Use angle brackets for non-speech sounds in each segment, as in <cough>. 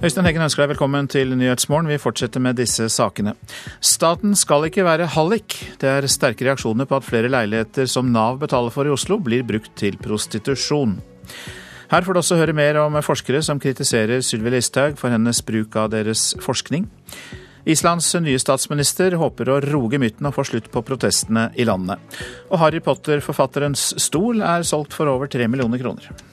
Øystein Heggen ønsker deg velkommen til Nyhetsmorgen. Vi fortsetter med disse sakene. Staten skal ikke være hallik. Det er sterke reaksjoner på at flere leiligheter som Nav betaler for i Oslo, blir brukt til prostitusjon. Her får du også høre mer om forskere som kritiserer Sylvi Listhaug for hennes bruk av deres forskning. Islands nye statsminister håper å roge mytten og få slutt på protestene i landet. Og Harry Potter-forfatterens stol er solgt for over tre millioner kroner.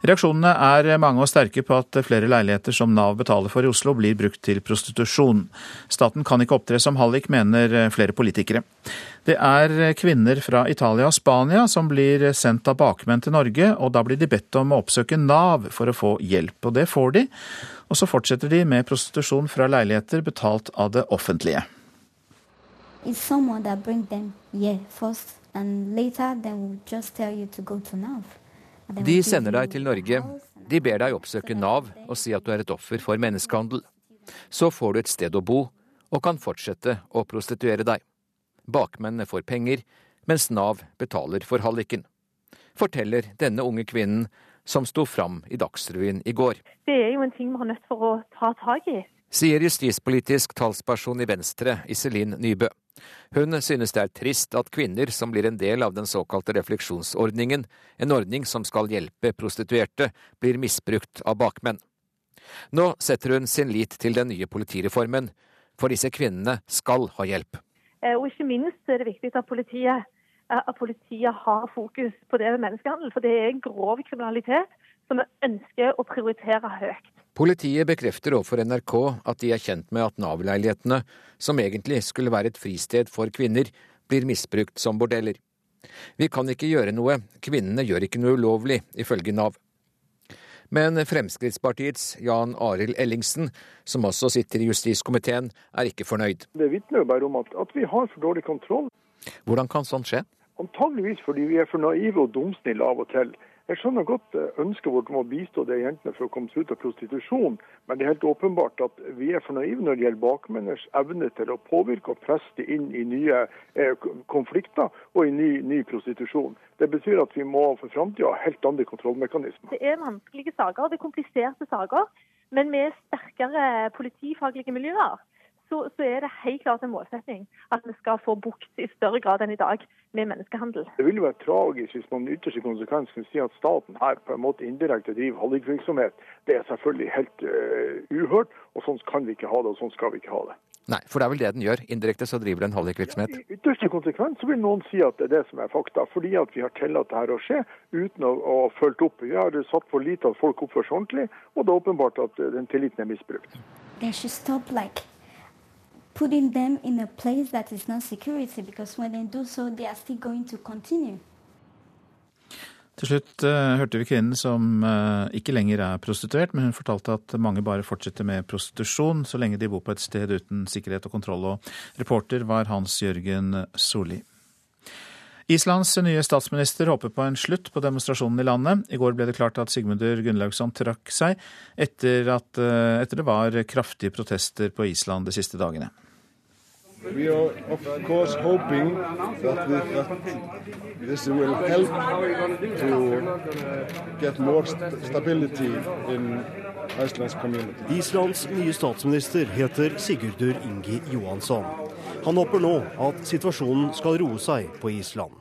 Reaksjonene er mange og sterke på at flere leiligheter som Nav betaler for i Oslo, blir brukt til prostitusjon. Staten kan ikke opptre som hallik, mener flere politikere. Det er kvinner fra Italia og Spania som blir sendt av bakmenn til Norge, og da blir de bedt om å oppsøke Nav for å få hjelp. Og det får de. Og så fortsetter de med prostitusjon fra leiligheter betalt av det offentlige. It's someone that bring them here first, and later they will just tell you to go to Nav. De sender deg til Norge. De ber deg oppsøke Nav og si at du er et offer for menneskehandel. Så får du et sted å bo, og kan fortsette å prostituere deg. Bakmennene får penger, mens Nav betaler for halliken. Forteller denne unge kvinnen som sto fram i Dagsrevyen i går. Det er jo en ting vi har nødt for å ta tak i. Sier justispolitisk talsperson i Venstre, Iselin Nybø. Hun synes det er trist at kvinner som blir en del av den såkalte refleksjonsordningen, en ordning som skal hjelpe prostituerte, blir misbrukt av bakmenn. Nå setter hun sin lit til den nye politireformen, for disse kvinnene skal ha hjelp. Eh, og ikke minst er det viktig at politiet, eh, at politiet har fokus på det med menneskehandel, for det er en grov kriminalitet som vi ønsker å prioritere høyt. Politiet bekrefter overfor NRK at de er kjent med at Nav-leilighetene, som egentlig skulle være et fristed for kvinner, blir misbrukt som bordeller. Vi kan ikke gjøre noe, kvinnene gjør ikke noe ulovlig, ifølge Nav. Men Fremskrittspartiets Jan Arild Ellingsen, som også sitter i justiskomiteen, er ikke fornøyd. Det vitner jo bare om at, at vi har for dårlig kontroll. Hvordan kan sånt skje? Antageligvis fordi vi er for naive og dumsnille av og til. Jeg skjønner godt eh, ønsket vårt om å bistå de jentene for å komme seg ut av prostitusjon, men det er helt åpenbart at vi er for naive når det gjelder bakmenners evne til å påvirke og presse inn i nye eh, konflikter og i ny, ny, prostitusjon. Det betyr at vi må for framtida ha helt andre kontrollmekanismer. Det er vanskelige saker, det er kompliserte saker, men med sterkere politifaglige miljøer så, så, er det helt klart en målsetning at vi skal få bukt i større grad enn i dag med menneskehandel. Det vil jo være tragisk hvis man ytterste konsekvens kan si at staten her på en måte indirekte driver hallikvirksomhet. Det er selvfølgelig helt uh, uhørt, og sånn kan vi ikke ha det, og sånn skal vi ikke ha det. Nei, for det er vel det den gjør. Indirekte så driver den hallikvirksomhet. Ja, I ytterste konsekvens så vil noen si at det er det som er fakta, fordi at vi har tillatt dette å skje uten å, ha fulgt opp. Vi har satt for lite at folk oppfører seg ordentlig, og det er åpenbart at den tilliten er misbrukt. They should stop like putting them in a place that is not security, because when they do so, they are still going to continue. Til slutt uh, hørte vi kvinnen som uh, ikke lenger er prostituert, men hun fortalte at mange bare fortsetter med prostitusjon så lenge de bor på et sted uten sikkerhet og kontroll. Og reporter var Hans Jørgen Solli. Islands nye statsminister håper på en slutt på demonstrasjonen i landet. I går ble det klart at Sigmundur Gunnlaugsson trakk seg, etter at uh, etter det var kraftige protester på Island de siste dagene. We are of course hoping that, we, that this will help to get more stability in Iceland's community. Islands nye statsminister heter Sigurdur Ingi Johansson. Han håper nå at situasjonen skal roe seg på Island.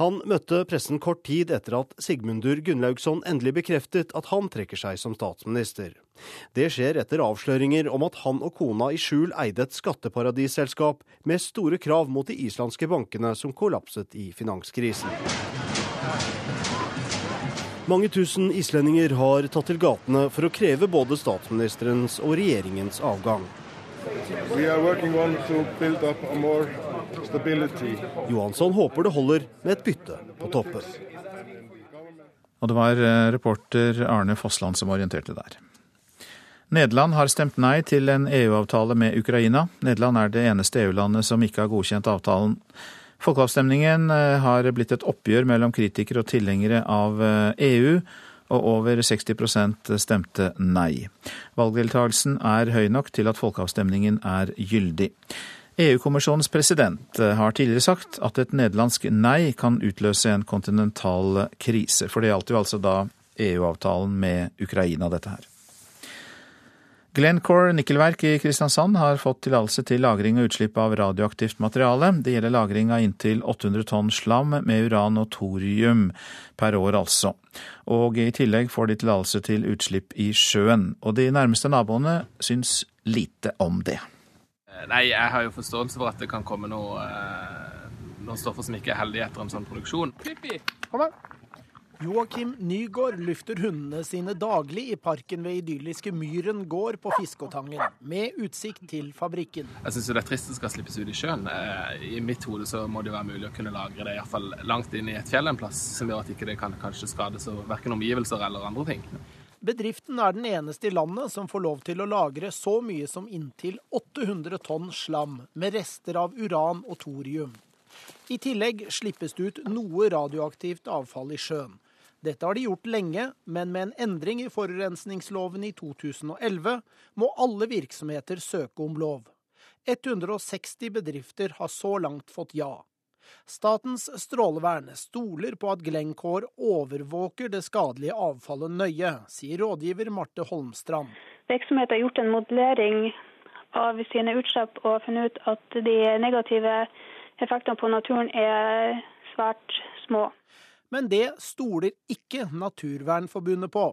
Han møtte pressen kort tid etter at Sigmundur Gunnlaugsson endelig bekreftet at han trekker seg som statsminister. Det skjer etter avsløringer om at han og kona i skjul eide et skatteparadisselskap med store krav mot de islandske bankene som kollapset i finanskrisen. Mange tusen islendinger har tatt til gatene for å kreve både statsministerens og regjeringens avgang. Johansson håper det holder med et bytte på toppen. Og det var eh, reporter Arne Fossland som orienterte der. Nederland har stemt nei til en EU-avtale med Ukraina. Nederland er det eneste EU-landet som ikke har godkjent avtalen. Folkeavstemningen eh, har blitt et oppgjør mellom kritikere og tilhengere av EU, eh, e og over 60 stemte nei. Valgdeltakelsen er høy nok til at folkeavstemningen er gyldig. EU-kommisjonens president har tidligere sagt at et nederlandsk nei kan utløse en kontinental krise. For det gjaldt jo altså da EU-avtalen med Ukraina, dette her. Glencore nikkelverk i Kristiansand har fått tillatelse til lagring og utslipp av radioaktivt materiale. Det gjelder lagring av inntil 800 tonn slam med uran og thorium per år, altså. Og i tillegg får de tillatelse til utslipp i sjøen. Og de nærmeste naboene syns lite om det. Nei, jeg har jo forståelse for at det kan komme noe, eh, noen stoffer som ikke er heldige etter en sånn produksjon. Pippi, kom her. Joakim Nygaard lufter hundene sine daglig i parken ved idylliske Myren gård på Fiskåtangen, med utsikt til fabrikken. Jeg syns det er trist det skal slippes ut i sjøen. Eh, I mitt hode så må det være mulig å kunne lagre det iallfall langt inn i et fjell en plass, som gjør at ikke det kan kanskje skades av verken omgivelser eller andre ting. Bedriften er den eneste i landet som får lov til å lagre så mye som inntil 800 tonn slam med rester av uran og thorium. I tillegg slippes det ut noe radioaktivt avfall i sjøen. Dette har de gjort lenge, men med en endring i forurensningsloven i 2011 må alle virksomheter søke om lov. 160 bedrifter har så langt fått ja. Statens strålevern stoler på at Glencore overvåker det skadelige avfallet nøye, sier rådgiver Marte Holmstrand. Virksomheten har gjort en modellering av sine utslipp og funnet ut at de negative effektene på naturen er svært små. Men det stoler ikke Naturvernforbundet på.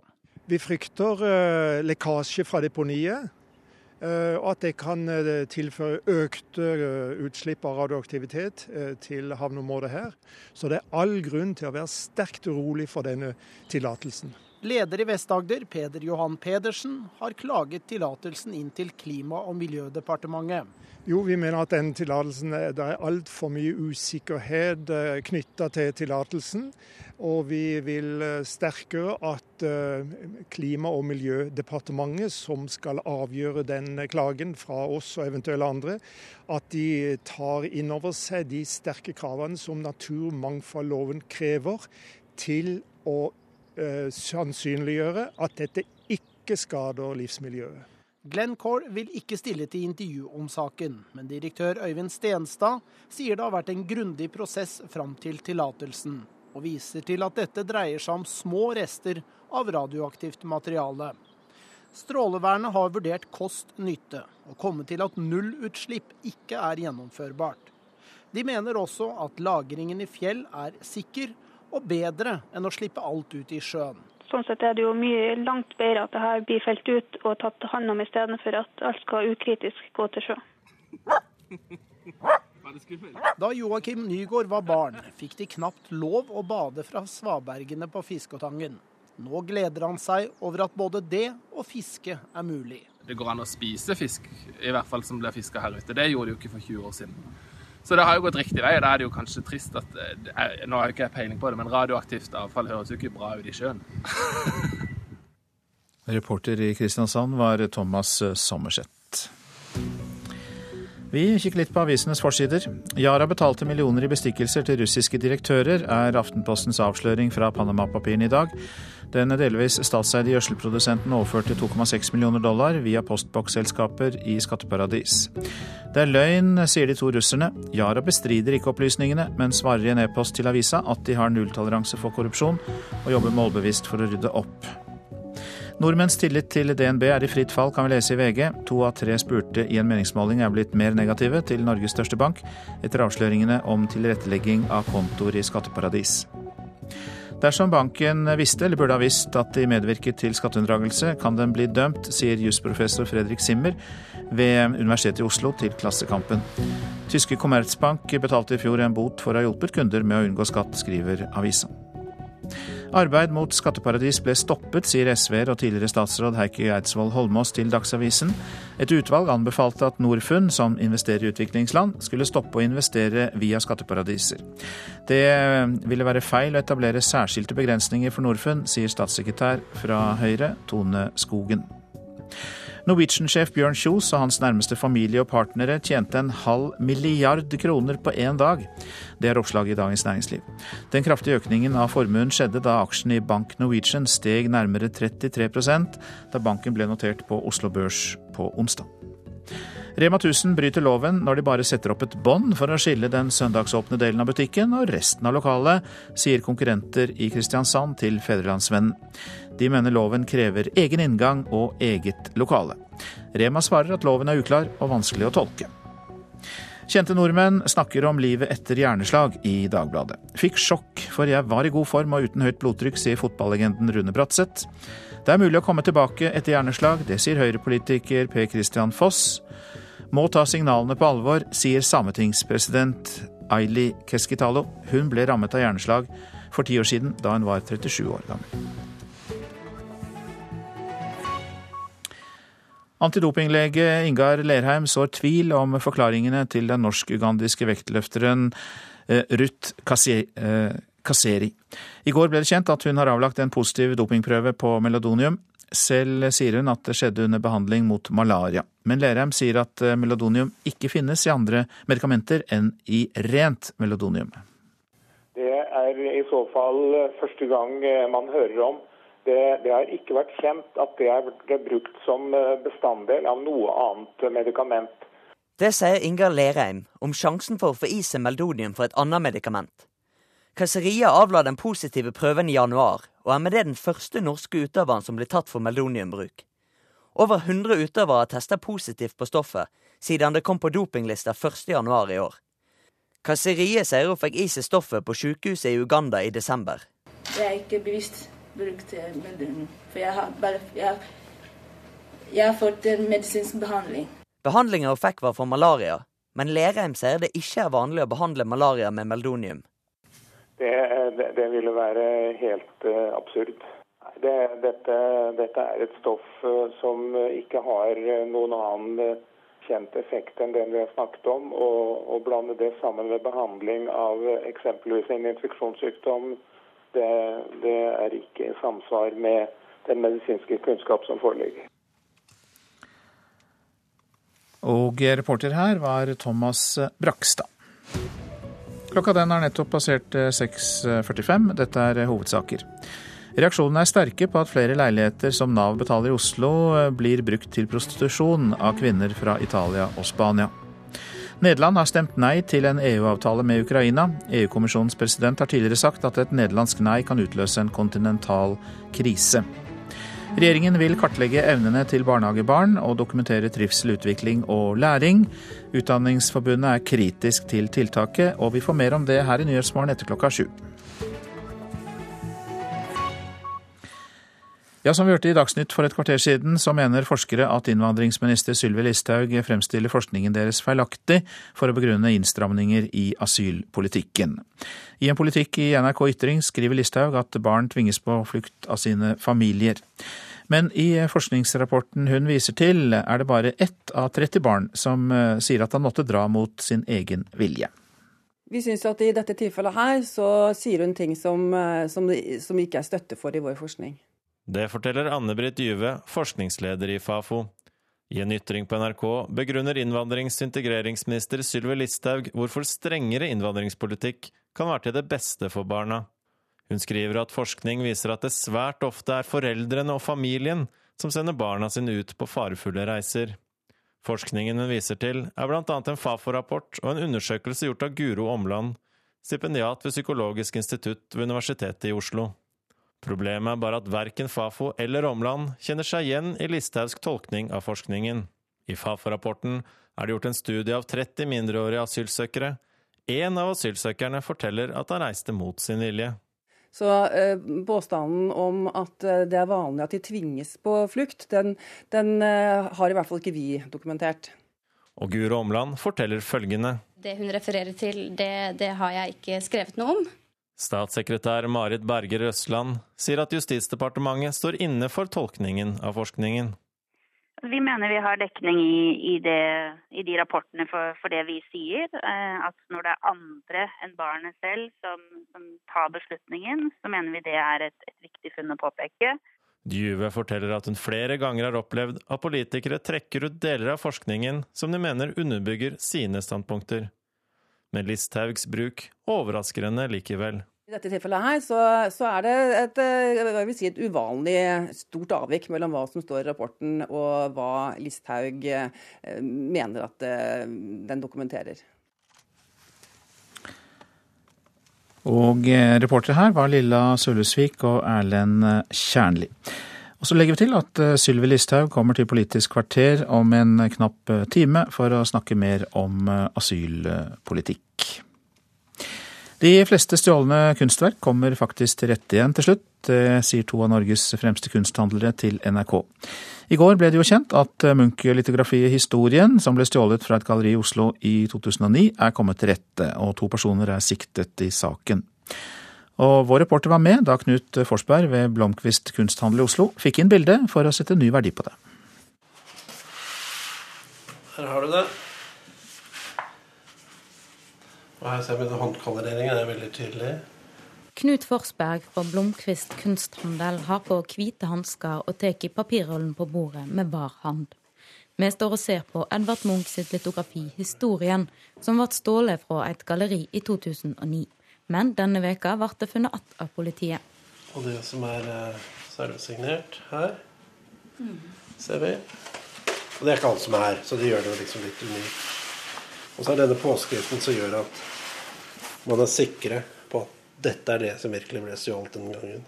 Vi frykter uh, lekkasje fra deponiet, uh, og at det kan uh, tilføre økte utslipp av radioaktivitet til havneområdet her. Så det er all grunn til å være sterkt urolig for denne tillatelsen. Leder i Vest-Agder, Peder Johan Pedersen, har klaget tillatelsen inn til Klima- og miljødepartementet. Jo, vi mener at den tillatelsen Det er altfor mye usikkerhet eh, knytta til tillatelsen. Og vi vil eh, sterkere at eh, Klima- og miljødepartementet, som skal avgjøre den klagen fra oss og eventuelle andre, at de tar inn over seg de sterke kravene som naturmangfoldloven krever til å sannsynliggjøre at dette ikke skader livsmiljøet. Glencore vil ikke stille til intervju om saken, men direktør Øyvind Stenstad sier det har vært en grundig prosess fram til tillatelsen, og viser til at dette dreier seg om små rester av radioaktivt materiale. Strålevernet har vurdert kost-nytte, og kommet til at nullutslipp ikke er gjennomførbart. De mener også at lagringen i fjell er sikker og bedre enn å slippe alt ut i sjøen. Sånn sett er det jo mye langt bedre at det her blir felt ut og tatt hånd om, istedenfor at alt skal ukritisk gå til sjø. Da Joakim Nygaard var barn, fikk de knapt lov å bade fra svabergene på Fiskotangen. Nå gleder han seg over at både det og fiske er mulig. Det går an å spise fisk, i hvert fall som blir fiska her ute. Det gjorde de jo ikke for 20 år siden. Så det har jo gått riktig vei. Da er det jo kanskje trist at er, Nå har jo ikke peiling på det, men radioaktivt avfall høres jo ikke bra ut i sjøen. <laughs> Reporter i Kristiansand var Thomas Sommerseth. Vi kikker litt på avisenes forsider. Yara betalte millioner i bestikkelser til russiske direktører, er Aftenpostens avsløring fra Panama-papirene i dag. Den delvis statseide gjødselprodusenten overførte 2,6 millioner dollar via postboksselskaper i skatteparadis. Det er løgn, sier de to russerne. Yara bestrider ikke opplysningene, men svarer i en e-post til avisa at de har nulltoleranse for korrupsjon og jobber målbevisst for å rydde opp. Nordmenns tillit til DNB er i fritt fall, kan vi lese i VG. To av tre spurte i en meningsmåling er blitt mer negative til Norges største bank etter avsløringene om tilrettelegging av kontoer i skatteparadis. Dersom banken visste, eller burde ha visst, at de medvirket til skatteunndragelse, kan den bli dømt, sier jusprofessor Fredrik Simmer ved Universitetet i Oslo til Klassekampen. Tyske Commerzbank betalte i fjor en bot for å ha hjulpet kunder med å unngå skatt, skriver avisa. Arbeid mot skatteparadis ble stoppet, sier SV-er og tidligere statsråd Heikki Eidsvoll Holmås til Dagsavisen. Et utvalg anbefalte at Norfund, som investerer i utviklingsland, skulle stoppe å investere via skatteparadiser. Det ville være feil å etablere særskilte begrensninger for Norfund, sier statssekretær fra Høyre, Tone Skogen. Norwegian-sjef Bjørn Kjos og hans nærmeste familie og partnere tjente en halv milliard kroner på én dag. Det er oppslaget i Dagens Næringsliv. Den kraftige økningen av formuen skjedde da aksjen i Bank Norwegian steg nærmere 33% da banken ble notert på Oslo Børs på onsdag. Rema 1000 bryter loven når de bare setter opp et bånd for å skille den søndagsåpne delen av butikken og resten av lokalet, sier konkurrenter i Kristiansand til Fedrelandsvennen. De mener loven krever egen inngang og eget lokale. Rema svarer at loven er uklar og vanskelig å tolke. Kjente nordmenn snakker om livet etter hjerneslag i Dagbladet. Fikk sjokk, for jeg var i god form og uten høyt blodtrykk, sier fotballegenden Rune Bratseth. Det er mulig å komme tilbake etter hjerneslag, det sier Høyre-politiker Per Christian Foss må ta signalene på alvor, sier sametingspresident Aili Keskitalo. Hun ble rammet av hjerneslag for ti år siden, da hun var 37 år gammel. Antidopinglege Ingar Lerheim sår tvil om forklaringene til den norsk-ugandiske vektløfteren eh, Ruth eh, Kasseri. I går ble det kjent at hun har avlagt en positiv dopingprøve på melodonium. Selv sier hun at det skjedde under behandling mot malaria. Men Lerheim sier at eh, melodonium ikke finnes i andre medikamenter enn i rent melodonium. Det er i så fall eh, første gang eh, man hører om. Det, det har ikke vært kjent at det er brukt som bestanddel av noe annet medikament. Det sier Ingar Lerheim om sjansen for å få i seg meldonium for et annet medikament. Kasseria avla den positive prøven i januar, og er med det den første norske utøveren som blir tatt for meldoniumbruk. Over 100 utøvere har testa positivt på stoffet siden det kom på dopinglista 1.1 i år. Kasserie sier hun fikk i seg stoffet på sykehuset i Uganda i desember. Jeg har ikke bevisst brukt meldonium, for jeg har, bare, jeg, jeg har fått en medisinsk behandling. Behandlinga hun fikk var for malaria, men Lerheim sier det ikke er vanlig å behandle malaria med meldonium. Det, det, ville være helt uh, absurd. Det, dette, dette, er et stoff uh, som ikke har noen annen kjent effekt enn den vi har snakket om. Og å blande det sammen med behandling av eksempelvis en infeksjonssykdom, det, det er ikke i samsvar med den medisinske kunnskap som foreligger. Og reporter her var Thomas Brakstad. Klokka den har nettopp passert 6.45. Eh, Dette er eh, hovedsaker. Reaksjonene er sterke på at flere leiligheter som Nav betaler i Oslo, eh, blir brukt til prostitusjon av kvinner fra Italia og Spania. Nederland har stemt nei til en EU-avtale med Ukraina. EU-kommisjonens president har tidligere sagt at et nederlandsk nei kan utløse en kontinental krise. Regjeringen vil kartlegge evnene til barnehagebarn og dokumentere trivsel, utvikling og læring. Utdanningsforbundet er kritisk til tiltaket, og vi får mer om det her i Nyhetsmorgen etter klokka sju. Ja, Som vi hørte i Dagsnytt for et kvarter siden, så mener forskere at innvandringsminister Sylvi Listhaug fremstiller forskningen deres feilaktig for å begrunne innstramninger i asylpolitikken. I en politikk i NRK Ytring skriver Listhaug at barn tvinges på flukt av sine familier. Men i forskningsrapporten hun viser til, er det bare ett av 30 barn som eh, sier at han måtte dra mot sin egen vilje. Vi syns at i dette tilfellet her så sier hun ting som, eh, som, som ikke er støtte for i vår forskning. Det forteller Anne-Britt Juve, forskningsleder i Fafo. I en ytring på NRK begrunner innvandrings- og integreringsminister Sylvi Listhaug hvorfor strengere innvandringspolitikk kan være til det beste for barna. Hun skriver at forskning viser at det svært ofte er foreldrene og familien som sender barna sine ut på farefulle reiser. Forskningen hun viser til, er blant annet en Fafo-rapport og en undersøkelse gjort av Guro Omland, stipendiat ved Psykologisk institutt ved Universitetet i Oslo. Problemet er bare at verken Fafo eller Omland kjenner seg igjen i Listhaugs tolkning av forskningen. I Fafo-rapporten er det gjort en studie av 30 mindreårige asylsøkere. Én av asylsøkerne forteller at han reiste mot sin vilje. Så eh, påstanden om at eh, det er vanlig at de tvinges på flukt, den, den eh, har i hvert fall ikke vi dokumentert. Og Guro Omland forteller følgende. Det hun refererer til, det, det har jeg ikke skrevet noe om. Statssekretær Marit Berger Røsland sier at Justisdepartementet står inne for tolkningen av forskningen. Vi mener vi har dekning i, i, det, i de rapportene for, for, det vi sier. Eh, at når det er andre enn barnet selv som, som tar beslutningen, så mener vi det er et, et viktig funn å påpeke. Djuve forteller at hun flere ganger har opplevd at politikere trekker ut deler av forskningen som de mener underbygger sine standpunkter. Men Listhaugs bruk overrasker henne likevel. I dette tilfellet her så, så, er det et, jeg vil si et uvanlig stort avvik mellom hva som står i rapporten og hva Listhaug mener at den dokumenterer. Og reportere her var Lilla Sølhusvik og Erlend Kjernli. Og Så legger vi til at eh, Sylvi Listhaug kommer til Politisk kvarter om en knapp eh, time for å snakke mer om eh, asylpolitikk. De fleste stjålne kunstverk kommer faktisk til rette igjen til slutt. Sier to av Norges fremste kunsthandlere til NRK. I går ble det jo kjent at Munch-litografiet 'Historien', som ble stjålet fra et galleri i Oslo i 2009, er kommet til rette, og to personer er siktet i saken. Og vår reporter var med da Knut Forsberg ved Blomkvist kunsthandel i Oslo fikk inn bildet for å sette ny verdi på det. Her har du det. Og her ser vi håndkoloreringen er veldig tydelig. Knut Forsberg fra Blomkvist kunsthandel har på hvite hansker og tar papirrollen på bordet med bar hånd. Vi står og ser på Edvard Munch sitt litografi 'Historien', som ble stjålet fra et galleri i 2009. Men denne veka ble det funnet igjen av politiet. Og det som er servesignert her, ser vi. Og det er ikke alt som er her, så det gjør det liksom litt unikt. Og så er denne påskriften som gjør at man er sikre på at dette er det som virkelig ble stjålet den gangen.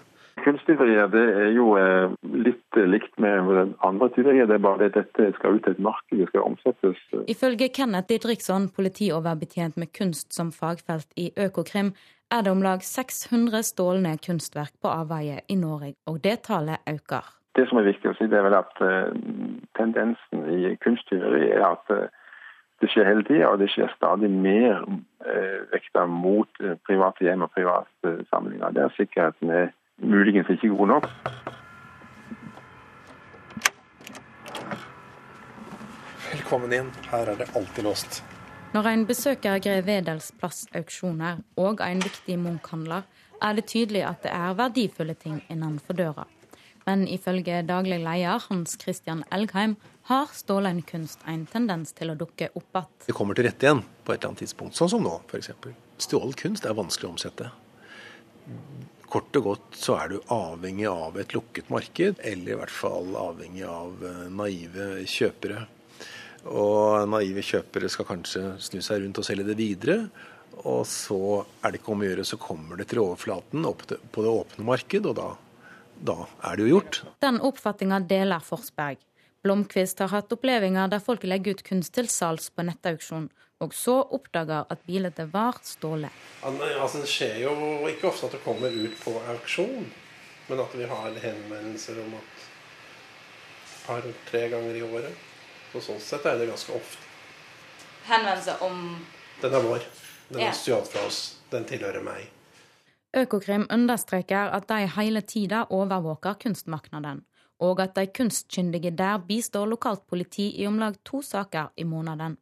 Kunsttyverier det er jo eh, litt likt med andre tyverier. Det er bare at dette skal ut til et marked, det skal omsettes. Ifølge Kenneth Didriksson, politioverbetjent med kunst som fagfelt i Økokrim, er det om lag 600 stålne kunstverk på avveie i Norge, og det tallet øker. Det som er viktig å si, det er vel at tendensen i kunsttyveri er at det skjer hele tida, og det skjer stadig mer uh, vekta mot private hjem og private samlinger. Der sikkerheten er muligens ikke god nok. Velkommen inn. Her er det alltid låst. Når en besøker Grev Wedels plassauksjoner og en viktig Munch-handler, er det tydelig at det er verdifulle ting innenfor døra. Men ifølge daglig leder Hans Christian Elgheim har stålen kunst en tendens til å dukke opp igjen. Det kommer til rette igjen på et eller annet tidspunkt, sånn som nå f.eks. Stjålet kunst er vanskelig å omsette. Kort og godt så er du avhengig av et lukket marked, eller i hvert fall avhengig av eh, naive kjøpere. Og naive kjøpere skal kanskje snu seg rundt og selge det videre. Og så er det ikke om å gjøre, så kommer det til overflaten opp på det åpne marked, og da, da er det jo gjort. Den oppfatninga deler Forsberg. Blomkvist har hatt opplevelser der folk legger ut kunst til salgs på nettauksjon, og så oppdager at bildet var stålet. Altså, det skjer jo ikke ofte at det kommer ut på auksjon, men at vi har henvendelser om at et par-tre ganger i året. Så sånn sett er det ganske ofte. Henvendelser om Den er vår. Den er stjålet fra oss. Den tilhører meg. Økokrim understreker at de hele tida overvåker kunstmarkedet, og at de kunstkyndige der bistår lokalt politi i om lag to saker i måneden.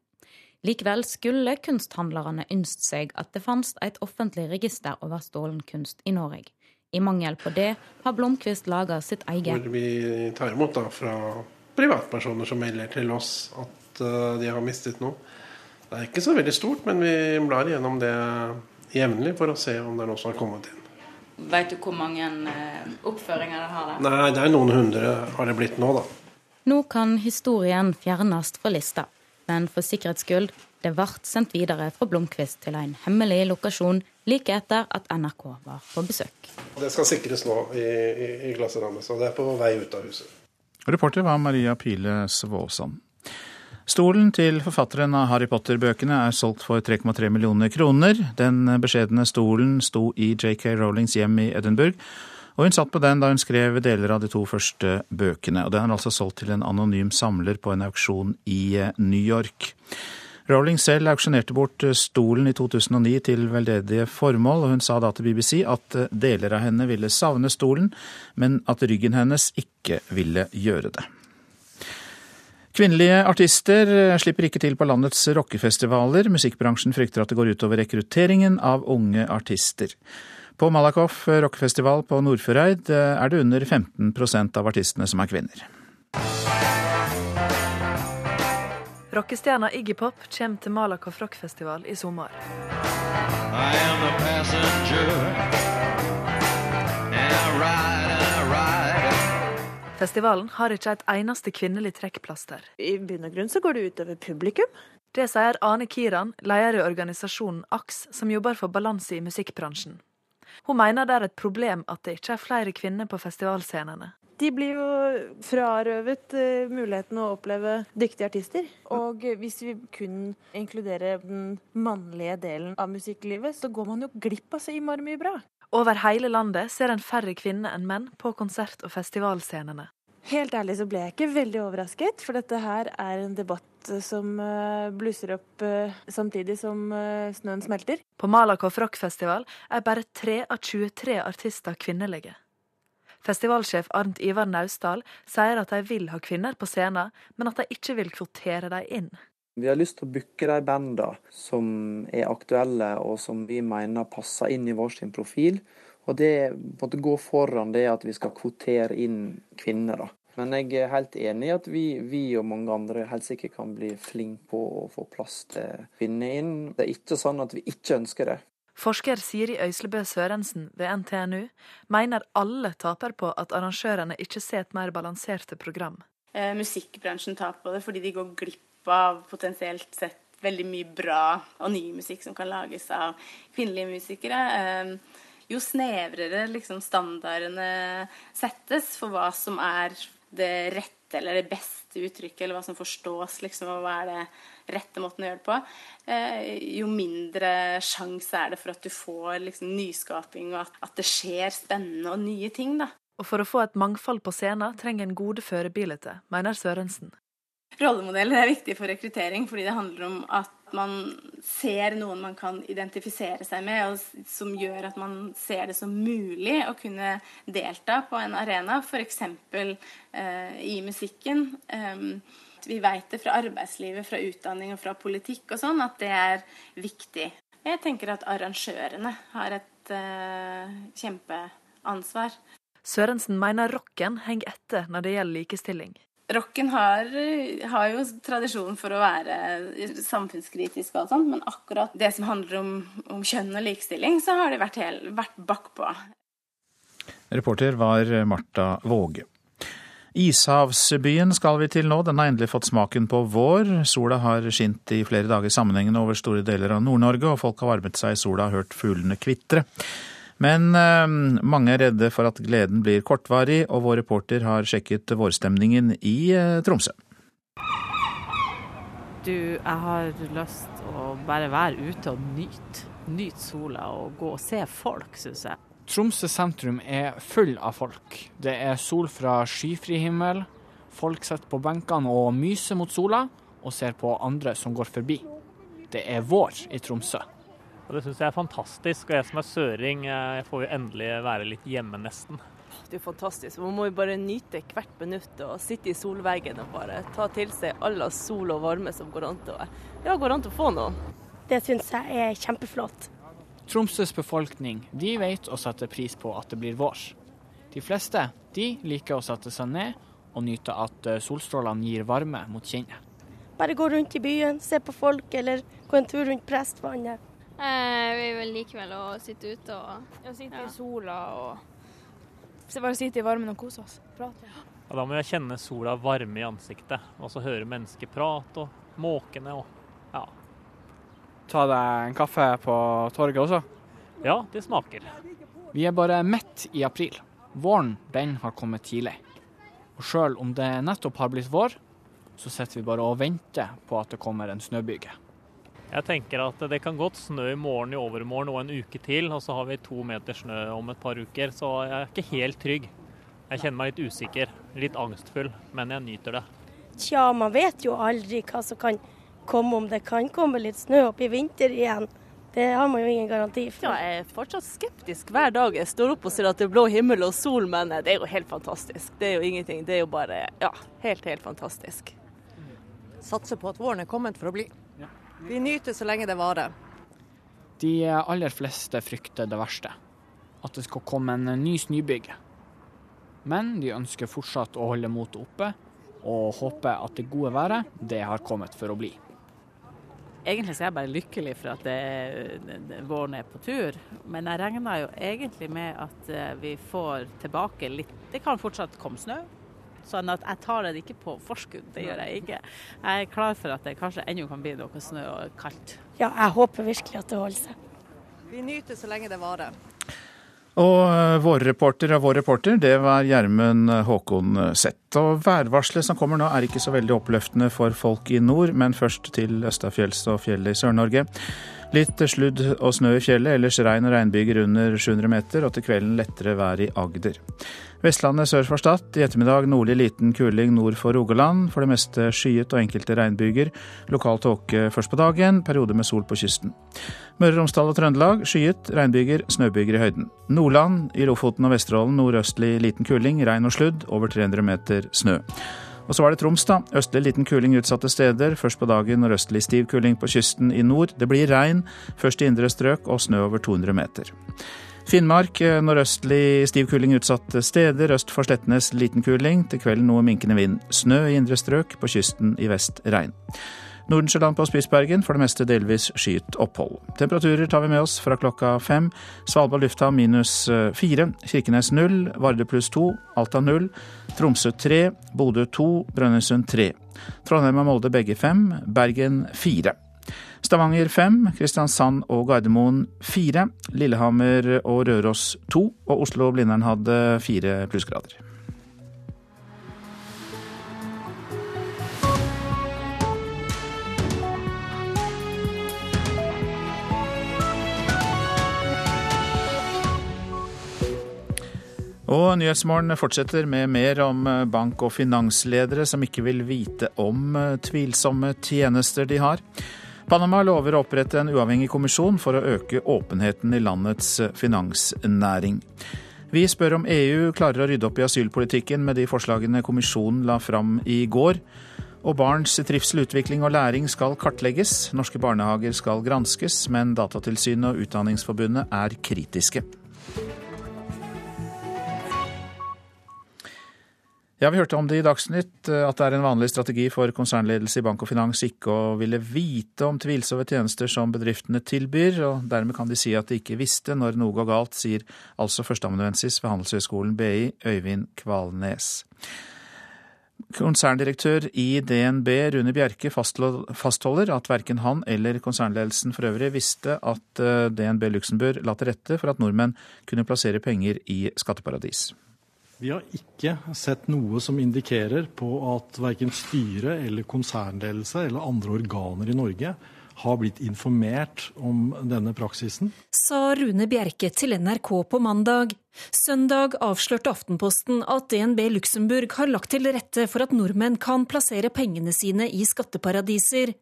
Likevel skulle kunsthandlerne ønske seg at det fantes et offentlig register over stålen kunst i Norge. I mangel på det har Blomkvist laga sitt eget. Hvor vi tar imot da fra privatpersoner som melder til oss at uh, de har mistet noe. Det er ikke så veldig stort, men vi blar igjennom det jevnlig for å se om det er noe som har kommet inn. Vet du hvor mange uh, oppføringer det har? Der? Nei, det er noen hundre har det blitt nå, da. Nå kan historien fjernes fra lista. Men for sikkerhets skyld, det ble sendt videre fra Blomkvist til en hemmelig lokasjon like etter at NRK var på besøk. Det skal sikres nå i, i, i klasserammet, så det er på vei ut av huset. Reporter var Maria Pile Svåsand. Stolen til forfatteren av Harry Potter-bøkene er solgt for 3,3 millioner kroner. Den beskjedne stolen sto i JK Rowlings hjem i Edinburgh, og hun satt på den da hun skrev deler av de to første bøkene. og Den er altså solgt til en anonym samler på en auksjon i eh, New York. Rowling selv auksjonerte bort eh, stolen i 2009 til veldedige formål, og hun sa da til BBC at eh, deler av henne ville savne stolen, men at ryggen hennes ikke ville gjøre det. Kvinnelige artister slipper ikke til på landets rockefestivaler. Musikkbransjen frykter at det går utover rekrutteringen av unge artister. På Malakoff rockefestival på Nordfjordeid eh, er det under 15% av artistene som er kvinner. Rockestjerna Iggy Pop kommer til Malakoff rockfestival i sommer. Festivalen har ikke et eneste kvinnelig trekkplaster. I bunn og grunn så går det utover publikum. Det sier Ane Kiran, leder i organisasjonen AKS, som jobber for balanse i musikkbransjen. Hun mener det er et problem at det ikke er flere kvinner på festivalscenene. De blir jo frarøvet uh, muligheten å oppleve dyktige artister. Og hvis vi kun inkluderer den mannlige delen av musikklivet, så går man jo glipp av så innmari mye bra. Over hele landet ser en færre kvinner enn menn på konsert- og festivalscenene. Helt ærlig så ble jeg ikke veldig overrasket, for dette her er en debatt som uh, blusser opp uh, samtidig som snøen smelter. På Malakoff rockfestival er bare tre av 23 artister kvinnelige. Festivalsjef Arnt Ivar Naustdal sier at de vil ha kvinner på scenen, men at de ikke vil kvotere dem inn. Vi har lyst til å booke de bandene som er aktuelle og som vi mener passer inn i vår sin profil. Og det måtte gå foran det at vi skal kvotere inn kvinner. da. Men jeg er helt enig i at vi, vi og mange andre helt sikkert kan bli flinke på å få plass til kvinner inn. Det er ikke sånn at vi ikke ønsker det. Forsker Siri Øyslebø Sørensen ved NTNU mener alle taper på at arrangørene ikke ser et mer balanserte program. Eh, musikkbransjen taper på det fordi de går glipp av potensielt sett veldig mye bra og ny musikk som kan lages av kvinnelige musikere. Eh, jo snevrere liksom, standardene settes for hva som er det rette eller det beste uttrykket, eller hva som forstås, liksom, og hva er det rette måten å gjøre det på, eh, jo mindre sjanse er det for at du får liksom, nyskaping, og at, det skjer spennende og nye ting. da. Og for å få et mangfold på scenen trenger en gode førebilder, mener Sørensen. Rollemodeller er viktig for rekruttering fordi det handler om at man ser noen man kan identifisere seg med, og som gjør at man ser det som mulig å kunne delta på en arena, f.eks. Eh, i musikken. Eh, vi vet det fra arbeidslivet, fra utdanning og fra politikk og sånn, at det er viktig. Jeg tenker at arrangørene har et eh, kjempeansvar. Sørensen mener rocken henger etter når det gjelder likestilling. Rocken har, har, jo tradisjon for å være samfunnskritisk og sånn, men akkurat det som handler om, om kjønn og likestilling, så har de vært, vært bakpå. Reporter var Marta Våge. Ishavsbyen skal vi til nå. Den har endelig fått smaken på vår. Sola har skint i flere dager sammenhengende over store deler av Nord-Norge, og folk har varmet seg i sola og hørt fuglene kvitre. Men eh, mange er redde for at gleden blir kortvarig, og vår reporter har sjekket vårstemningen i eh, Tromsø. Du, jeg har lyst å bare være ute og nyte. Nyte sola og gå og se folk, syns jeg. Tromsø sentrum er full av folk. Det er sol fra skyfri himmel. Folk sitter på benkene og myser mot sola, og ser på andre som går forbi. Det er vår i Tromsø. Og Det syns jeg er fantastisk. Og jeg som er søring, jeg får jo endelig være litt hjemme, nesten. Det er fantastisk. Man må jo bare nyte hvert minutt og sitte i solveggen og bare ta til seg all sol og varme som går an til å, ja, går an til å få nå. Det syns jeg er kjempeflott. Tromsøs befolkning de vet å sette pris på at det blir vår. De fleste de liker å sette seg ned og nyte at eh, solstrålene gir varme mot kinnet. Bare gå rundt i byen, se på folk, eller gå en tur rundt Prestvannet. Eh, vi vil likevel å sitte ute og ja, Sitte ja. i sola og bare sitte i varmen og kose oss. Prate. Ja, da må jeg kjenne sola varme i ansiktet, og så høre mennesker prate og måkene og ja, ta deg en kaffe på torget også? Ja, det smaker. Vi er bare midt i april. Våren, den har kommet tidlig. Og sjøl om det nettopp har blitt vår, så sitter vi bare og venter på at det kommer en snøbyge. Jeg tenker at det kan godt snø i morgen, i overmorgen og en uke til, og så har vi to meter snø om et par uker, så jeg er ikke helt trygg. Jeg kjenner meg litt usikker, litt angstfull, men jeg nyter det. Tja, man vet jo aldri hva som kan komme om det kan komme litt snø opp i vinter igjen. Det har man jo ingen garanti for. Ja, jeg er fortsatt skeptisk hver dag jeg står opp og ser at det er blå himmel og sol, men det er jo helt fantastisk. Det er jo ingenting. Det er jo bare ja, helt, helt fantastisk. Satser på at våren er kommet for å bli. Vi nyter så lenge det varer. De aller fleste frykter det verste. At det skal komme en ny snøbyge. Men de ønsker fortsatt å holde motet oppe, og håper at det gode været, det har kommet for å bli. Egentlig så er jeg bare lykkelig for at det, det, våren er på tur. Men jeg regner jo egentlig med at eh, vi får tilbake litt Det kan fortsatt komme snø. Sånn at jeg tar det ikke på forskudd, det gjør jeg ikke. Jeg er klar for at det kanskje ennå kan bli noe snø og kaldt. Ja, jeg håper virkelig at det holder seg. Vi nyter så lenge det varer. Og eh, vår reporter og vår reporter, det var Gjermund Håkon Sett. Og værvarselet som kommer nå er ikke så veldig oppløftende for folk i nord, men først til Østafjells og fjellet i Sør-Norge. Litt sludd og snø i fjellet, ellers regn og regnbyger under 700 meter, og til kvelden lettere vær i Agder. Vestlandet sør for Stad. I ettermiddag nordlig liten kuling nord for Rogaland. For det meste skyet og enkelte regnbyger. Lokal tåke først på dagen, periode med sol på kysten. Møre og Romsdal og Trøndelag skyet, regnbyger, snøbyger i høyden. Nordland, i Lofoten og Vesterålen nordøstlig liten kuling, regn og sludd, over 300 meter snø. Og så var det Troms, da. Østlig liten kuling utsatte steder. Først på dagen nordøstlig stiv kuling på kysten i nord. Det blir regn, først i indre strøk og snø over 200 meter. Finnmark eh, nordøstlig stiv kuling utsatte steder. Øst for Slettenes liten kuling. Til kvelden noe minkende vind. Snø i indre strøk. På kysten i vest regn. Nordensjøland på Spitsbergen for det meste delvis skyet opphold. Temperaturer tar vi med oss fra klokka fem. Svalbard lufthavn minus eh, fire. Kirkenes null. Vardø pluss to. Alta null. Tromsø tre. Bodø to. Brønnøysund tre. Trondheim og Molde begge fem. Bergen fire. Stavanger fem, Kristiansand og Gardermoen fire, Lillehammer og Røros to, og Oslo og Blindern hadde fire plussgrader. Og Nyhetsmorgen fortsetter med mer om bank- og finansledere som ikke vil vite om tvilsomme tjenester de har. Panama lover å opprette en uavhengig kommisjon for å øke åpenheten i landets finansnæring. Vi spør om EU klarer å rydde opp i asylpolitikken med de forslagene kommisjonen la fram i går. Og barns trivsel, utvikling og læring skal kartlegges. Norske barnehager skal granskes, men Datatilsynet og Utdanningsforbundet er kritiske. Ja, Vi hørte om det i Dagsnytt, eh, at det er en vanlig strategi for konsernledelse i bank og finans ikke å ville vite om tvilsomme tjenester som bedriftene tilbyr, og dermed kan de si at de ikke visste når noe går galt, sier altså førsteamanuensis ved Handelshøyskolen BI, Øyvind Kvalnes. Konserndirektør i DNB, Rune Bjerke, fastholder at verken han eller konsernledelsen for øvrig visste at eh, DNB Luxembourg la til rette for at nordmenn kunne plassere penger i skatteparadis. Vi har ikke sett noe som indikerer på at verken styre eller konsernledelse eller andre organer i Norge har blitt informert om denne praksisen. Sa Rune Bjerke til NRK på mandag. Søndag avslørte Aftenposten at DNB Luxembourg har lagt til rette for at nordmenn kan plassere pengene sine i skatteparadiser.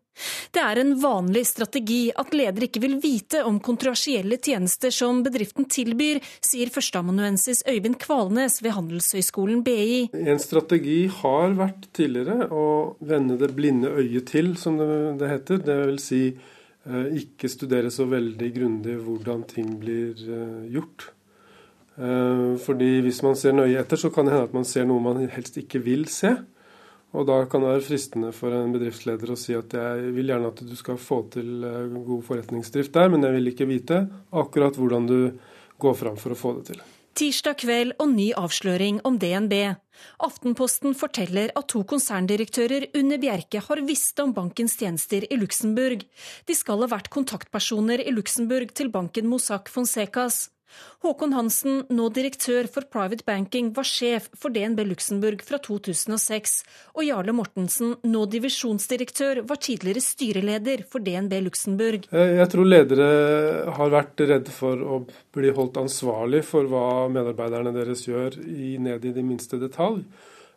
Det er en vanlig strategi at ledere ikke vil vite om kontroversielle tjenester som bedriften tilbyr, sier førsteamanuensis Øyvind Kvalnes ved Handelshøyskolen BI. En strategi har vært tidligere å vende det blinde øyet til, som det heter. Det vil si eh, ikke studere så veldig grundig hvordan ting blir eh, gjort. Eh, fordi hvis man ser nøye etter, så kan det hende at man ser noe man helst ikke vil se. Og da kan det være fristende for en bedriftsleder å si at jeg vil gjerne at du skal få til eh, god forretningsdrift der, men jeg vil ikke vite akkurat hvordan du går fram for å få det til. Tirsdag kveld og ny avsløring om DNB. Aftenposten forteller at to konserndirektører under Bjerke har visst om bankens tjenester i Luxembourg. De skal ha vært kontaktpersoner i Luxembourg til banken Mossack Fonsecas. Håkon Hansen, nå direktør for Private Banking, var sjef for DNB Luxembourg fra 2006, og Jarle Mortensen, nå divisjonsdirektør, var tidligere styreleder for DNB Luxembourg. Eh, jeg tror ledere har vært redde for å bli holdt ansvarlig for hva medarbeiderne deres gjør, i, ned i de minste detalj.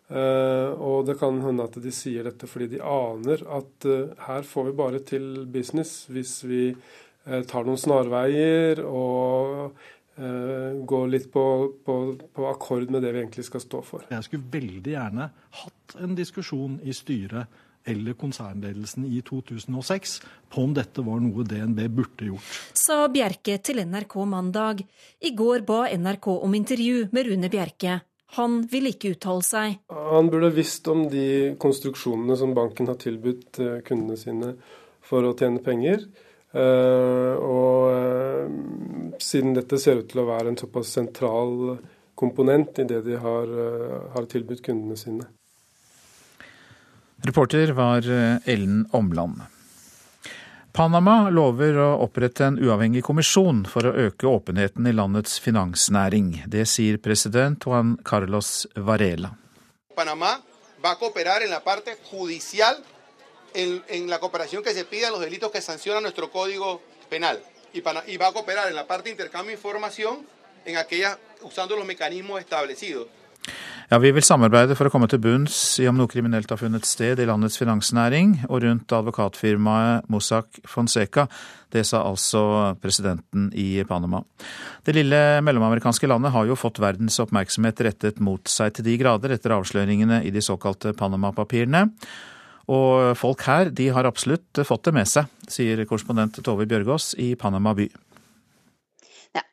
Uh, og det kan hende at de sier dette fordi de aner at uh, her får vi bare til business hvis vi tar noen snarveier og Eh, gå litt på, på, på, akkord med det vi egentlig skal stå for. Jeg skulle veldig gjerne hatt en diskusjon i styret eller konsernledelsen i 2006 på om dette var noe DNB burde gjort. Sa Bjerke til NRK mandag. I går ba NRK om intervju med Rune Bjerke. Han vil ikke uttale seg. Han burde visst om de konstruksjonene som banken har tilbudt eh, kundene sine for å tjene penger. Og siden dette ser ut til å være en såpass sentral komponent i det de har, har tilbudt kundene sine. Reporter var Ellen Omland. Panama lover å opprette en uavhengig kommisjon for å øke åpenheten i landets finansnæring. Det sier president Juan Carlos Varela. Panama va a cooperar en la parte judicial en, en la cooperación que se pide a los delitos que sanciona nuestro código penal y, para, y va a cooperar en la parte de intercambio de información en aquellas usando los mecanismos establecidos. Ja, Vi vil samarbeide for å komme til bunns i om noe kriminelt har funnet sted i landets finansnæring og rundt advokatfirmaet Mossack Fonseca. Det sa altså presidenten i Panama. Det lille mellomamerikanske landet har jo fått verdens oppmerksomhet rettet mot seg til de grader etter avsløringene i de såkalte Panama-papirene. Og folk her, de har absolutt fått det med seg, sier korrespondent Tove Bjørgaas i Panama by.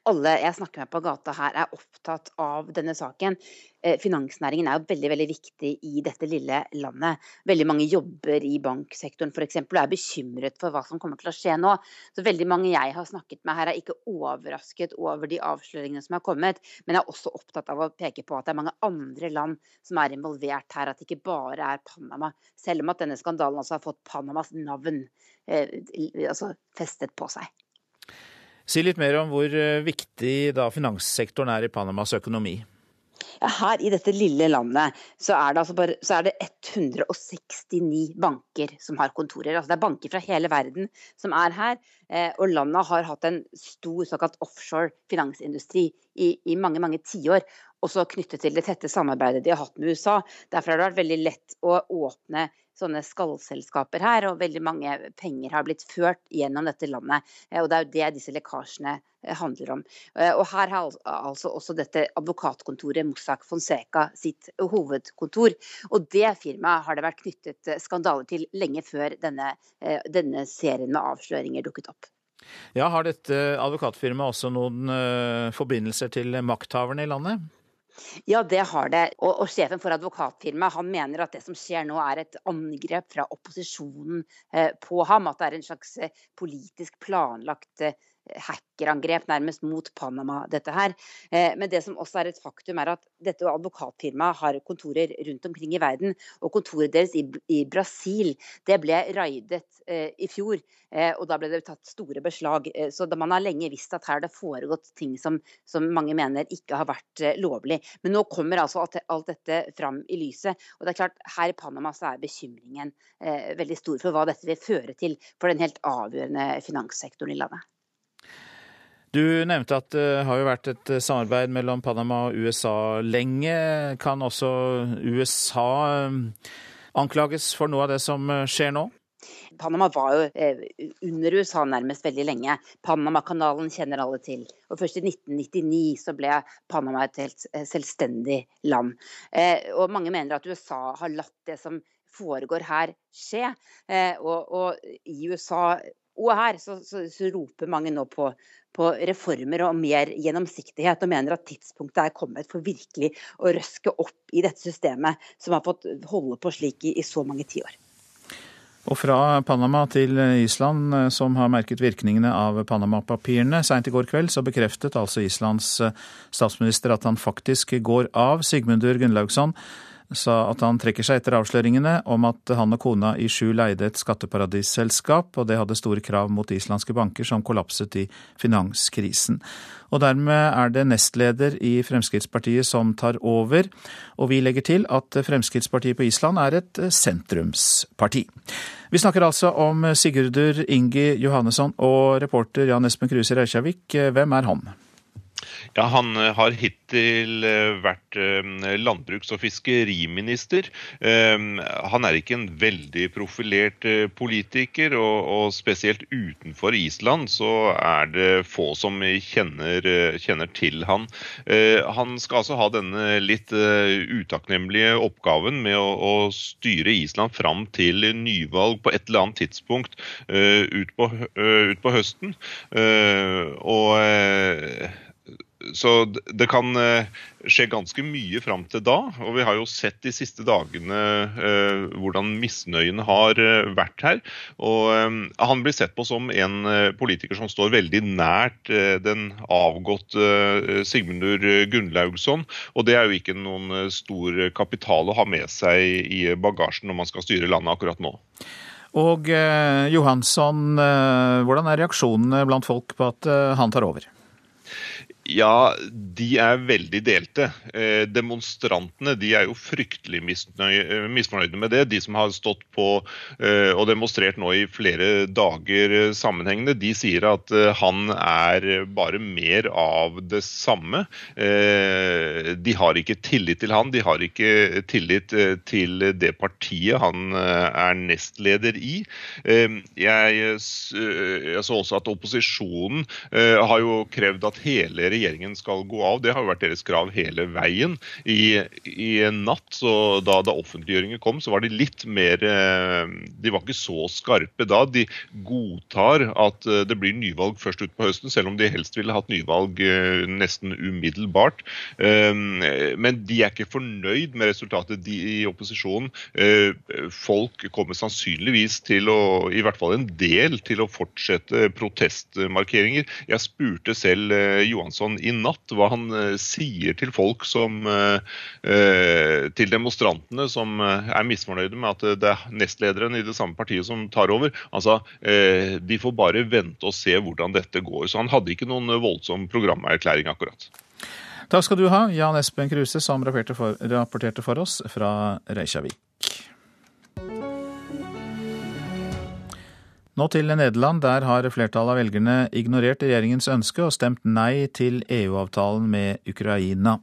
Alle jeg snakker med på gata her er opptatt av denne saken. Eh, finansnæringen er jo veldig veldig viktig i dette lille landet. Veldig mange jobber i banksektoren f.eks. og er bekymret for hva som kommer til å skje nå. Så veldig mange jeg har snakket med her er ikke overrasket over de avsløringene som har kommet, men er også opptatt av å peke på at det er mange andre land som er involvert her. At det ikke bare er Panama. Selv om at denne skandalen også har fått Panamas navn eh, altså festet på seg. Si litt mer om hvor eh, viktig da finanssektoren er i Panamas økonomi. Her i dette lille landet så er, altså bare, så er det 169 banker som har kontorer. Altså det er banker fra hele verden som er her. Eh, og landet har hatt en stor såkalt offshore finansindustri i, i mange mange tiår. Også knyttet til det tette samarbeidet de har hatt med USA. Derfor har det vært veldig lett å åpne sånne skallselskaper her, og veldig mange penger har blitt ført gjennom dette landet. Eh, og Det er jo det disse lekkasjene eh, handler om. Eh, og Her har altså også dette advokatkontoret Mossack Fonseca sitt hovedkontor. Og Det firmaet har det vært knyttet skandaler til lenge før denne, denne serien med avsløringer dukket opp. Ja, Har dette advokatfirmaet også noen forbindelser til makthaverne i landet? Ja, det har det. Og, og sjefen for advokatfirmaet han mener at det som skjer nå er et angrep fra opposisjonen eh, på ham. At det er en slags eh, politisk planlagt eh, hackerangrep nærmest mot Panama, dette her. Eh, men det som også er et faktum, er at dette advokatfirmaet har kontorer rundt omkring i verden. Og kontoret deres i, Brasil det ble raidet eh, i fjor. Eh, og da ble det tatt store beslag. Så man har lenge visst at her har det foregått ting som, som, mange mener ikke har vært lovlig. Men nå kommer altså alt dette fram i lyset. Og det er klart, her i Panama så er bekymringen veldig stor for hva dette vil føre til for den helt avgjørende finanssektoren i landet. Du nevnte at det har jo vært et samarbeid mellom Panama og USA lenge. Kan også USA anklages for noe av det som skjer nå? Panama var jo eh, under USA nærmest veldig lenge. Panamakanalen kjenner alle til. Og først i 1999 så ble Panama et helt eh, selvstendig land. Eh, og mange mener at USA har latt det som foregår her, skje. Og, og i USA og her så, så, så roper mange nå på, på, reformer og mer gjennomsiktighet, og mener at tidspunktet er kommet for virkelig å røske opp i dette systemet som har fått holde på slik i, i så mange tiår. Og fra Panama til Island, eh, som har merket virkningene av Panama-papirene. Seint i går kveld så bekreftet altså Islands eh, statsminister at han faktisk går av. Sigmundur Gunnlaugsson sa at han trekker seg etter avsløringene om at han og kona i skjul leide et skatteparadisselskap, og det hadde store krav mot islandske banker som kollapset i finanskrisen. Og dermed er det nestleder i Fremskrittspartiet som tar over, og vi legger til at Fremskrittspartiet på Island er et sentrumsparti. Vi snakker altså om Sigurdur Ingi Johannesson og reporter Jan Espen Kruse Reykjavik. Hvem er han? Ja, Han eh, har hittil eh, vært eh, landbruks- og fiskeriminister. Han er ikke en veldig profilert politiker, og spesielt utenfor Island så er det få som kjenner, kjenner til han. Han skal altså ha denne litt utakknemlige oppgaven med å, styre Island fram til nyvalg på et eller annet tidspunkt ut på, ut på høsten. Og så det kan eh, skje ganske mye fram til da. Og vi har jo sett de siste dagene eh, hvordan misnøyen har vært her. Og han blir sett på som en politiker som står veldig nært den avgåtte Sigmundur Gunnlaugsson. Og det er jo ikke noen stor kapital å ha med seg i bagasjen når man skal styre landet akkurat nå. Og eh, Johansson, eh, hvordan er reaksjonene blant folk på at eh, han tar over? Ja, de er veldig delte. Eh, demonstrantene de er jo fryktelig eh, misfornøyde med det. De som har stått på eh, og demonstrert nå i flere dager sammenhengende, de sier at han er bare mer av det samme. De har ikke tillit til han, de har ikke tillit til det partiet han er nestleder i. Jeg, så også at opposisjonen har jo krevd at hele regjeringen skal gå av. Det har jo vært deres krav hele veien. I, i natt, så da, da offentliggjøringen kom, så var de litt mer eh, De var ikke så skarpe da. De godtar at eh, det blir nyvalg først utpå høsten, selv om de helst ville hatt nyvalg eh, nesten umiddelbart. Men de er ikke fornøyd med resultatet de i opposisjonen. Folk kommer sannsynligvis til å, i hvert fall en del, til å fortsette protestmarkeringer. Jeg spurte selv Johansson sånn i natt hva han uh, sier til folk som uh, uh, Til demonstrantene som er misfornøyde med at det er nestlederen i det samme partiet som tar over. Altså, De får bare vente og se hvordan dette går. Så han hadde ikke noen voldsom programerklæring akkurat. Takk skal du ha, Jan Espen Kruse, som rapporterte for, rapporterte for oss fra Reykjavik. Nå til Nederland. Der har flertallet av velgerne ignorert regjeringens ønske og stemt nei til EU-avtalen med Ukraina.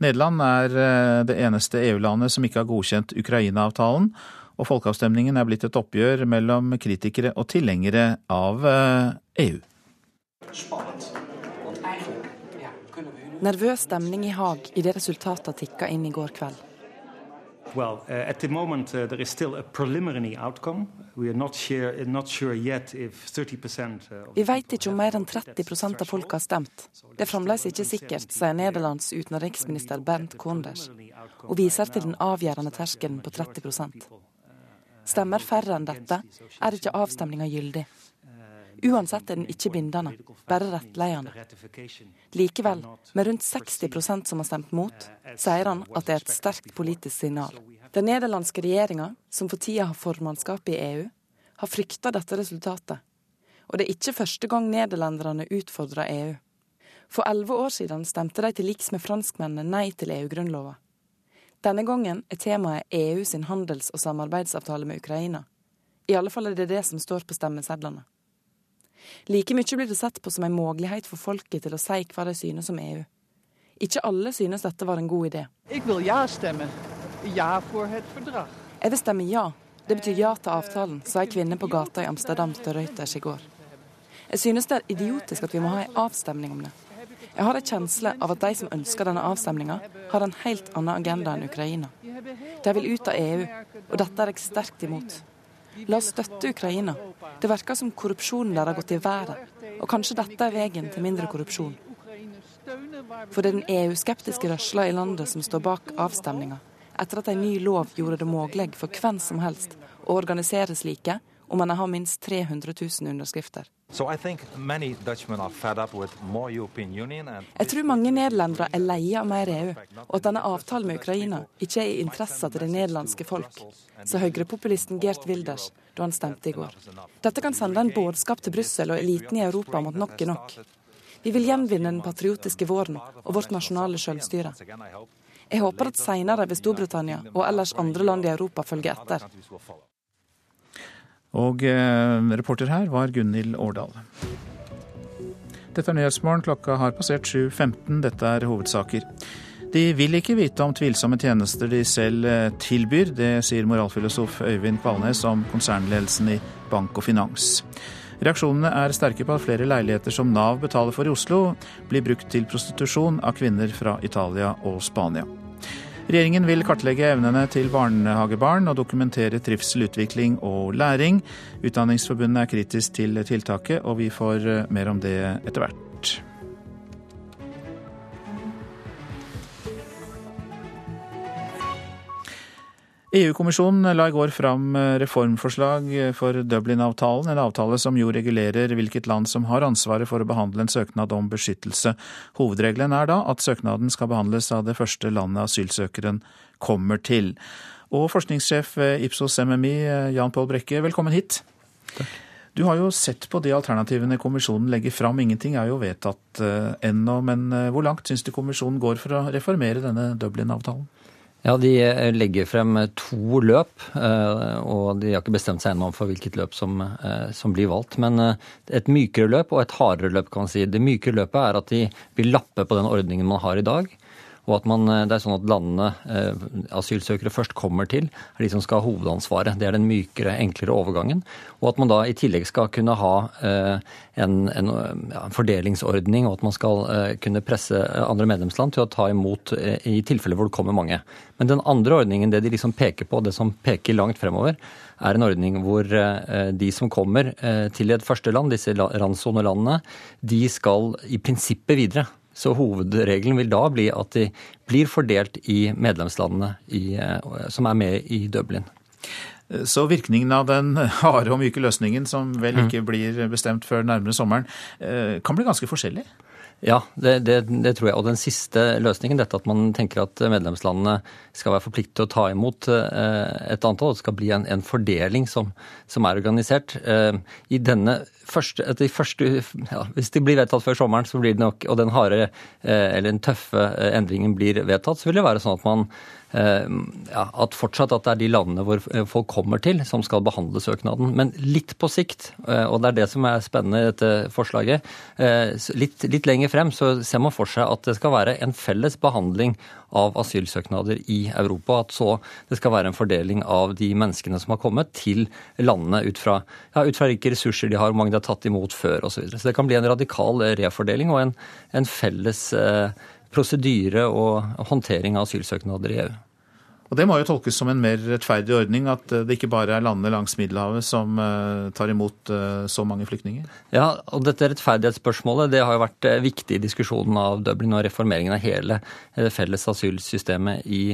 Nederland er eh, det eneste EU-landet som ikke har godkjent Ukraina-avtalen, og folkeavstemningen er blitt et oppgjør mellom kritikere og tilhengere av EU. Eh, e Nervøs stemning i Haag idet resultatene tikka inn i går kveld. Well, uh, at the moment, uh, there is still a preliminary outcome. We are not sure, not sure yet if 30% uh, Vi vet ikke om mer enn 30 av folk har stemt. Det er fremdeles ikke sikkert, sier Nederlands utenriksminister Bernt Konders, og viser til den avgjørende terskelen på 30 Stemmer færre enn dette, er ikke avstemninga gyldig. Uansett er den ikke bindende, bare rettledende. Likevel, med rundt 60% som har stemt mot, sier han at det er et sterkt politisk signal. Den nederlandske regjeringa, som for tida har formannskapet i EU, har frykta dette resultatet. Og det er ikke første gang nederlenderne utfordrer EU. For elleve år siden stemte de til liks med franskmennene nei til EU-grunnlova. Denne gangen er temaet EU sin handels- og samarbeidsavtale med Ukraina. I alle fall er det det som står på stemmesedlene. Like mye blir det sett på som en mulighet for folket til å si hva de synes om EU. Ikke alle synes dette var en god idé. Jeg vil ja stemme. Ja for et fordrag. Jeg vil stemme ja. Det betyr ja til avtalen, sa ei kvinne på gata i Amsterdam til Reuters i går. Jeg synes det er idiotisk at vi må ha en avstemning om det. Jeg har en kjensle av at de som ønsker denne avstemninga, har en helt annen agenda enn Ukraina. De vil ut av EU, og dette er jeg sterkt imot. La oss støtte Ukraina. Det virker som korrupsjonen der har gått i været. Og kanskje dette er veien til mindre korrupsjon. For det er den EU-skeptiske rørsla i landet som står bak avstemninga, etter at en ny lov gjorde det mulig for hvem som helst å organisere slike om man har minst 300 000 underskrifter. Jeg tror mange nederlendere er leie av mer EU, og at denne avtalen med Ukraina ikke er i interessa til det nederlandske folk, sa høyrepopulisten Gert Wilders da han stemte i går. Dette kan sende en budskap til Brussel og eliten i Europa om at nok er nok. Vi vil gjenvinne den patriotiske våren og vårt nasjonale selvstyre. Jeg håper at senere vil Storbritannia og ellers andre land i Europa følge etter. Og eh, reporter her var Gunhild Årdal. Dette er Nyhetsmorgen. Klokka har passert 7.15. Dette er hovedsaker. De vil ikke vite om tvilsomme tjenester de selv eh, tilbyr. Det sier moralfilosof Øyvind Kvalnes om konsernledelsen i bank og finans. Reaksjonene er sterke på at flere leiligheter som Nav betaler for i Oslo, blir brukt til prostitusjon av kvinner fra Italia og Spania. Regjeringen vil kartlegge evnene til barnehagebarn og dokumentere trivsel, utvikling og læring. Utdanningsforbundet er kritisk til tiltaket, og vi får eh, mer om det etter hvert. EU-kommisjonen la i går fram eh, reformforslag for Dublin-avtalen, en avtale som jo regulerer hvilket land som har ansvaret for å behandle en søknad om beskyttelse. Hovedregelen er da at søknaden skal behandles av det første landet asylsøkeren kommer til. Og forskningssjef Ipsos MMI, Jan Pål Brekke, velkommen hit. Takk. Du har jo sett på de alternativene kommisjonen legger fram. Ingenting er jo vedtatt ennå, men hvor langt syns du kommisjonen går for å reformere denne Dublin-avtalen? Ja, De eh, legger frem to løp, og de har ikke bestemt seg ennå for hvilket løp som, som, blir valgt. Men et mykere løp og et hardere løp, kan man si. Det mykere løpet er at de vil lappe på den ordningen man har i dag og at man, eh, det er sånn at landene eh, asylsøkere først kommer til, er de som skal ha hovedansvaret. Det er den mykere, enklere overgangen. Og at man da i tillegg skal kunne ha eh, en, en, ja, fordelingsordning, og at man skal kunne presse andre medlemsland til å ta imot i tilfeller hvor det kommer mange. Men den andre ordningen, det de liksom peker på, det som peker langt fremover, er en ordning hvor de som kommer til et første land, disse randsonelandene, de skal i prinsippet videre. Så hovedregelen vil da bli at de blir fordelt i medlemslandene i, eh, som er med i Dublin. Så virkningen av den harde og myke løsningen, som vel ikke blir bestemt før nærmere sommeren, eh, kan bli ganske forskjellig? Ja, det, det, det, tror jeg. Og den siste løsningen, dette at man tenker at medlemslandene skal være forpliktet til å ta imot eh, et antall, og det skal bli en, en fordeling som, som, er organisert. I denne første, de første ja, Hvis de blir vedtatt før sommeren, så blir det nok, og den harde eller den tøffe endringen blir vedtatt, så vil det være sånn at man Eh, at fortsatt at det er de landene hvor eh, folk kommer til, som skal behandle søknaden. Men litt på sikt, eh, og det er det som er spennende i dette forslaget, litt, litt lenger frem så ser man for seg at det skal være en felles behandling av asylsøknader i Europa. At så det skal være en fordeling av de menneskene som har kommet, til landene ut fra, ja, ut fra hvilke ressurser de har, hvor mange de har tatt imot før osv. Så, så det kan bli en radikal refordeling og en, en felles eh, prosedyre og håndtering av asylsøknader i EU. Og Det må jo tolkes som en mer rettferdig ordning, at eh, det ikke bare er landene langs Middelhavet som eh, tar imot eh, så mange flyktninger? Ja, og dette rettferdighetsspørsmålet det har jo vært viktig i diskusjonen av Dublin og reformeringen av hele det felles asylsystemet i,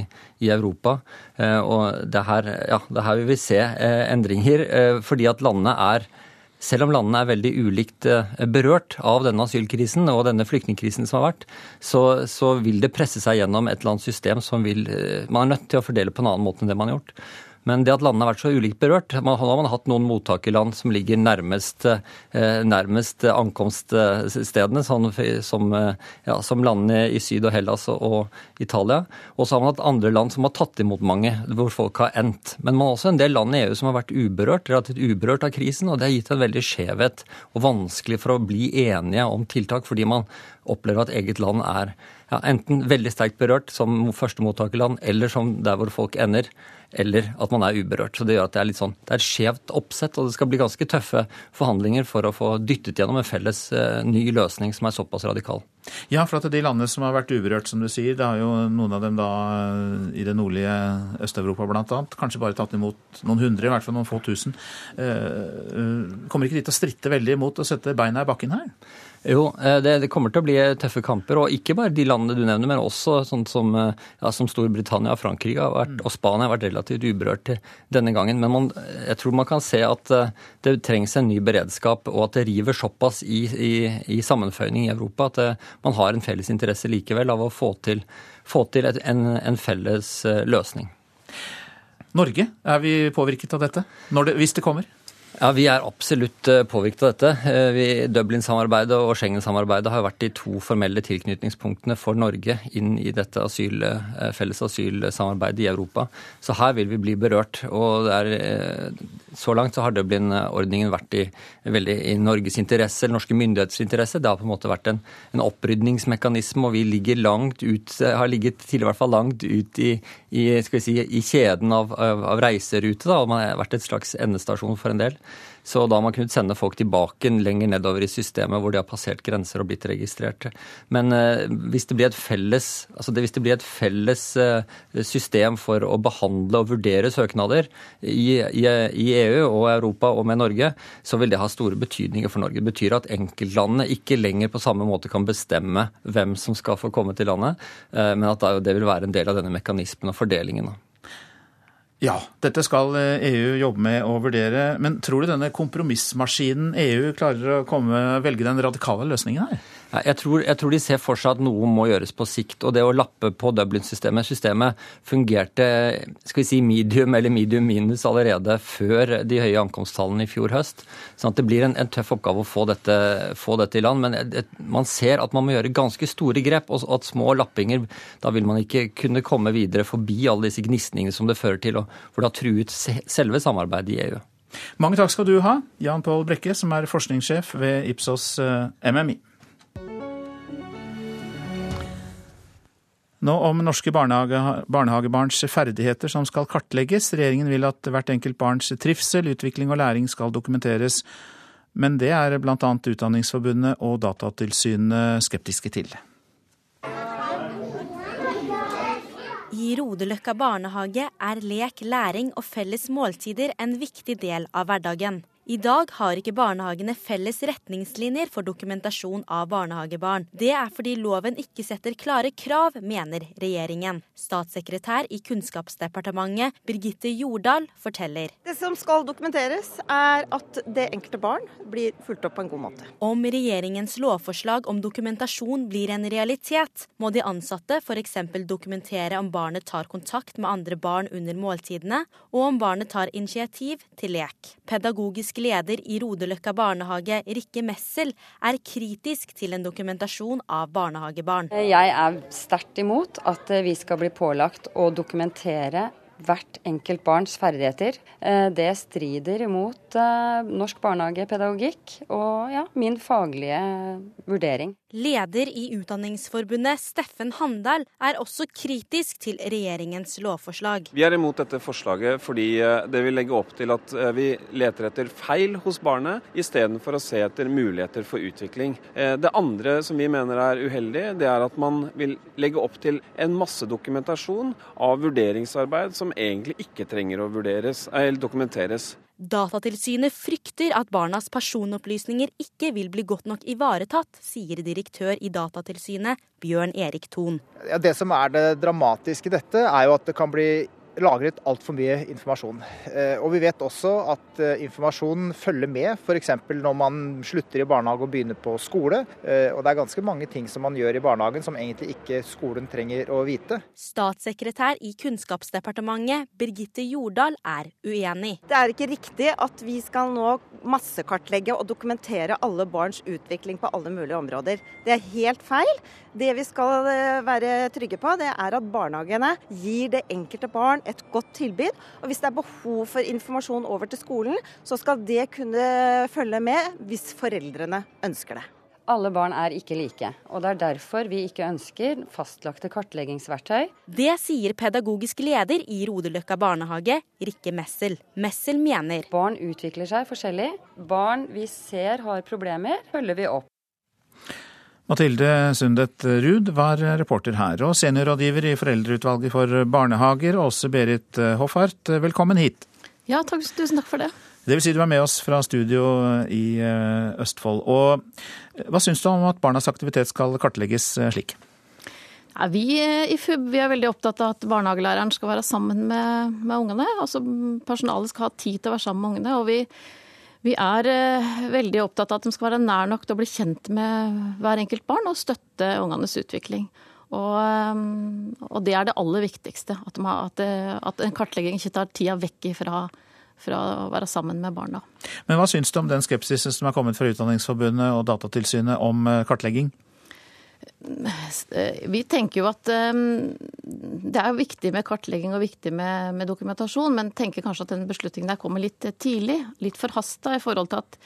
i Europa. Og det her, ja, det her vil vi se endringer, fordi at landene er selv om landene er veldig ulikt eh, berørt av denne asylkrisen og denne flyktningkrisen som har vært, så, så vil det presse seg gjennom et eller annet system som vil eh, Man er nødt til å fordele på en annen måte enn det man har gjort. Men det at landene har vært så ulikt berørt man, Nå har man hatt noen mottakerland som ligger nærmest, eh, nærmest ankomststedene, sånn, som, eh, ja, som, landene i Syd og Hellas og Italia. Og så har man hatt andre land som har tatt imot mange, hvor folk har endt. Men man har også en del land i EU som har vært uberørt, relativt uberørt av krisen, og det har gitt en veldig skjevhet og vanskelig for å bli enige om tiltak, fordi man opplever at eget land er ja, enten veldig sterkt berørt som første mottakerland, eller som der hvor folk ender eller at man er uberørt. Så Det gjør at det er litt sånn, det er skjevt oppsett, og det skal bli ganske tøffe forhandlinger for å få dyttet gjennom en felles eh, ny løsning som er såpass radikal. Ja, for at de landene som har vært uberørt, som du sier, det har jo noen av dem da eh, i det nordlige Øst-Europa bl.a. kanskje bare tatt imot noen hundre, i hvert fall noen få tusen. Eh, kommer ikke de til å stritte veldig imot å sette beina i bakken her? Jo, eh, det, det, kommer til å bli tøffe kamper. Og ikke bare de landene du nevner, men også sånn som, eh, ja, som Storbritannia og Frankrike vært, og Spania har vært relativt uberørt denne gangen. Men man, jeg tror man kan se at eh, det trengs en ny beredskap, og at det river såpass i, i, i sammenføyning i Europa at det, man har en felles interesse likevel av å få til, få til et, en, en, felles løsning. Norge, er vi påvirket av dette, det, hvis det kommer? Ja, Vi er absolutt eh, påvirket av dette. Eh, Dublin-samarbeidet og Schengen-samarbeidet har vært de to formelle tilknytningspunktene for Norge inn i dette asyl, eh, felles asylsamarbeidet i Europa. Så her vil vi bli berørt. og er, Så langt så har Dublin-ordningen vært i, veldig i Norges interesse, eller norske myndigheters interesse. Det har på en måte vært en, en opprydningsmekanisme, og vi ligger langt ut, har ligget til i hvert fall langt ut i, i, si, i kjeden av, av, av reiserute. Da, og man har vært et slags endestasjon for en del. Så da har man kunnet sende folk tilbake lenger nedover i systemet hvor de har passert grenser og blitt registrert. Men eh, hvis, det blir et felles, altså det, blir et felles eh, system for å behandle og vurdere søknader i, i, i, EU og Europa og med Norge, så vil det ha store betydninger for Norge. Det betyr at enkeltlandene ikke lenger på samme måte kan bestemme hvem som skal få komme til landet, eh, men at det vil være en del av denne mekanismen og fordelingen. Ja, dette skal EU jobbe med og vurdere. Men tror du denne kompromissmaskinen EU klarer å komme, velge den radikale løsningen her? Jeg tror, jeg tror, de ser for seg at noe må gjøres på sikt. Og det å lappe på Dublin-systemet Systemet fungerte skal vi si medium eller medium minus allerede før de høye ankomsttallene i fjor høst. sånn at det blir en, en tøff oppgave å få dette, få dette i land. Men et, man ser at man må gjøre ganske store grep, og at små lappinger Da vil man ikke kunne komme videre forbi alle disse gnisningene som det fører til, for det har truet selve samarbeidet i EU. Mange takk skal du ha, Jan Pål Brekke, som er forskningssjef ved Ipsos eh, MMI. Nå om norske barnehage, barnehagebarns ferdigheter som skal kartlegges. Regjeringen vil at hvert enkelt barns trivsel, utvikling og læring skal dokumenteres. Men det er bl.a. Utdanningsforbundet og Datatilsynet skeptiske til. I Rodeløkka barnehage er lek, læring og felles måltider en viktig del av hverdagen. I dag har ikke barnehagene felles retningslinjer for dokumentasjon av barnehagebarn. Det er fordi loven ikke setter klare krav, mener regjeringen. Statssekretær i Kunnskapsdepartementet Birgitte Jordal forteller. Det som skal dokumenteres, er at det enkelte barn blir fulgt opp på en god måte. Om regjeringens lovforslag om dokumentasjon blir en realitet, må de ansatte f.eks. dokumentere om barnet tar kontakt med andre barn under måltidene, og om barnet tar initiativ til lek. Pedagogisk politisk leder i Rodeløkka barnehage, Rikke Messel, er kritisk til en dokumentasjon av barnehagebarn. Jeg er sterkt imot at vi skal bli pålagt å dokumentere hvert enkelt barns ferdigheter. Eh, det strider imot eh, norsk barnehagepedagogikk og ja, min faglige vurdering. Leder i Utdanningsforbundet, Steffen Handal, er også kritisk til regjeringens lovforslag. Vi er imot dette forslaget fordi eh, det vil legge opp til at vi leter etter feil hos barnet, istedenfor å se etter muligheter for utvikling. Det andre som vi mener er uheldig, det er at man vil legge opp til en masse dokumentasjon av vurderingsarbeid som egentlig ikke trenger å eller dokumenteres. Datatilsynet frykter at barnas personopplysninger ikke vil bli godt nok ivaretatt, sier direktør i Datatilsynet Bjørn Erik Thon. Ja, det som er det dramatiske i dette, er jo at det kan bli lagret altfor mye informasjon. Eh, og vi vet også at eh, informasjonen følger med, f.eks. når man slutter i barnehage og begynner på skole. Eh, og det er ganske mange ting som man gjør i barnehagen som egentlig ikke skolen trenger å vite. Statssekretær i Kunnskapsdepartementet Birgitte Jordal er uenig. Det er ikke riktig at vi skal nå massekartlegge og dokumentere alle barns utvikling på alle mulige områder. Det er helt feil. Det vi skal være trygge på, det er at barnehagene gir det enkelte barn et godt tilbud. Og hvis det er behov for informasjon over til skolen, så skal det kunne følge med hvis foreldrene ønsker det. Alle barn er ikke like, og det er derfor vi ikke ønsker fastlagte kartleggingsverktøy. Det sier pedagogisk leder i Rodeløkka barnehage, Rikke Messel. Messel mener Barn utvikler seg forskjellig. Barn vi ser har problemer, følger vi opp. Mathilde Sundet Ruud var reporter her, og seniorrådgiver i Foreldreutvalget for barnehager, Åse Berit Hoffart, velkommen hit. Ja, takk, tusen takk for det. Det vil si du er med oss fra studio i eh, Østfold. Og eh, hva syns du om at barnas aktivitet skal kartlegges eh, slik? Ja, vi i FUB vi er veldig opptatt av at barnehagelæreren skal være sammen med, med ungene. Altså Personalet skal ha tid til å være sammen med ungene. og vi vi er eh, veldig opptatt av at de skal være nær nok til å bli kjent med hver enkelt barn og støtte ungenes utvikling. Og, eh, og, det er det aller viktigste. At, har, at, eh, at en kartlegging ikke tar tida vekk fra, fra å være sammen med barna. Men hva syns du om den skepsisen som er kommet fra Utdanningsforbundet og Datatilsynet om kartlegging? Vi tenker jo at um, det er viktig med kartlegging og viktig med, med, dokumentasjon, men tenker kanskje at den beslutningen der kommer litt tidlig. Litt forhasta i forhold til at,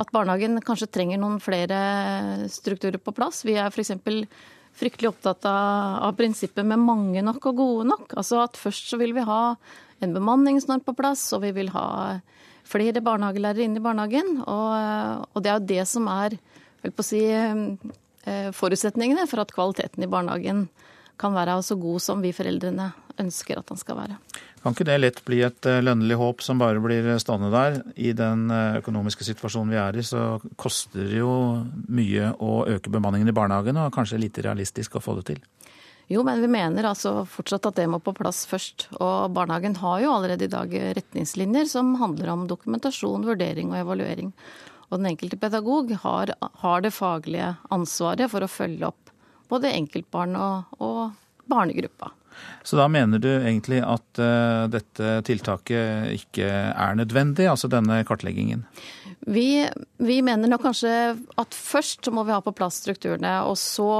at, barnehagen kanskje trenger noen flere strukturer på plass. Vi er f.eks. fryktelig opptatt av, av, prinsippet med mange nok og gode nok. Altså at først så vil vi ha en bemanningsnorm på plass, og vi vil ha flere barnehagelærere inn i barnehagen. Og, og det er jo det som er vel på å si Eh, forutsetningene for at kvaliteten i barnehagen kan være så god som vi foreldrene ønsker at den skal være. Kan ikke det lett bli et eh, lønnlig håp som bare blir stående der? I den eh, økonomiske situasjonen vi er i, så koster det jo mye å øke bemanningen i barnehagen, og kanskje lite realistisk å få det til? Jo, men vi mener altså fortsatt at det må på plass først. Og barnehagen har jo allerede i dag retningslinjer som handler om dokumentasjon, vurdering og evaluering. Og den enkelte pedagog har, har det faglige ansvaret for å følge opp både enkeltbarn og, og barnegruppa. Så da mener du egentlig at uh, dette tiltaket ikke er nødvendig, altså denne kartleggingen? Vi, vi, mener nok kanskje at først må vi ha på plass strukturene, og så,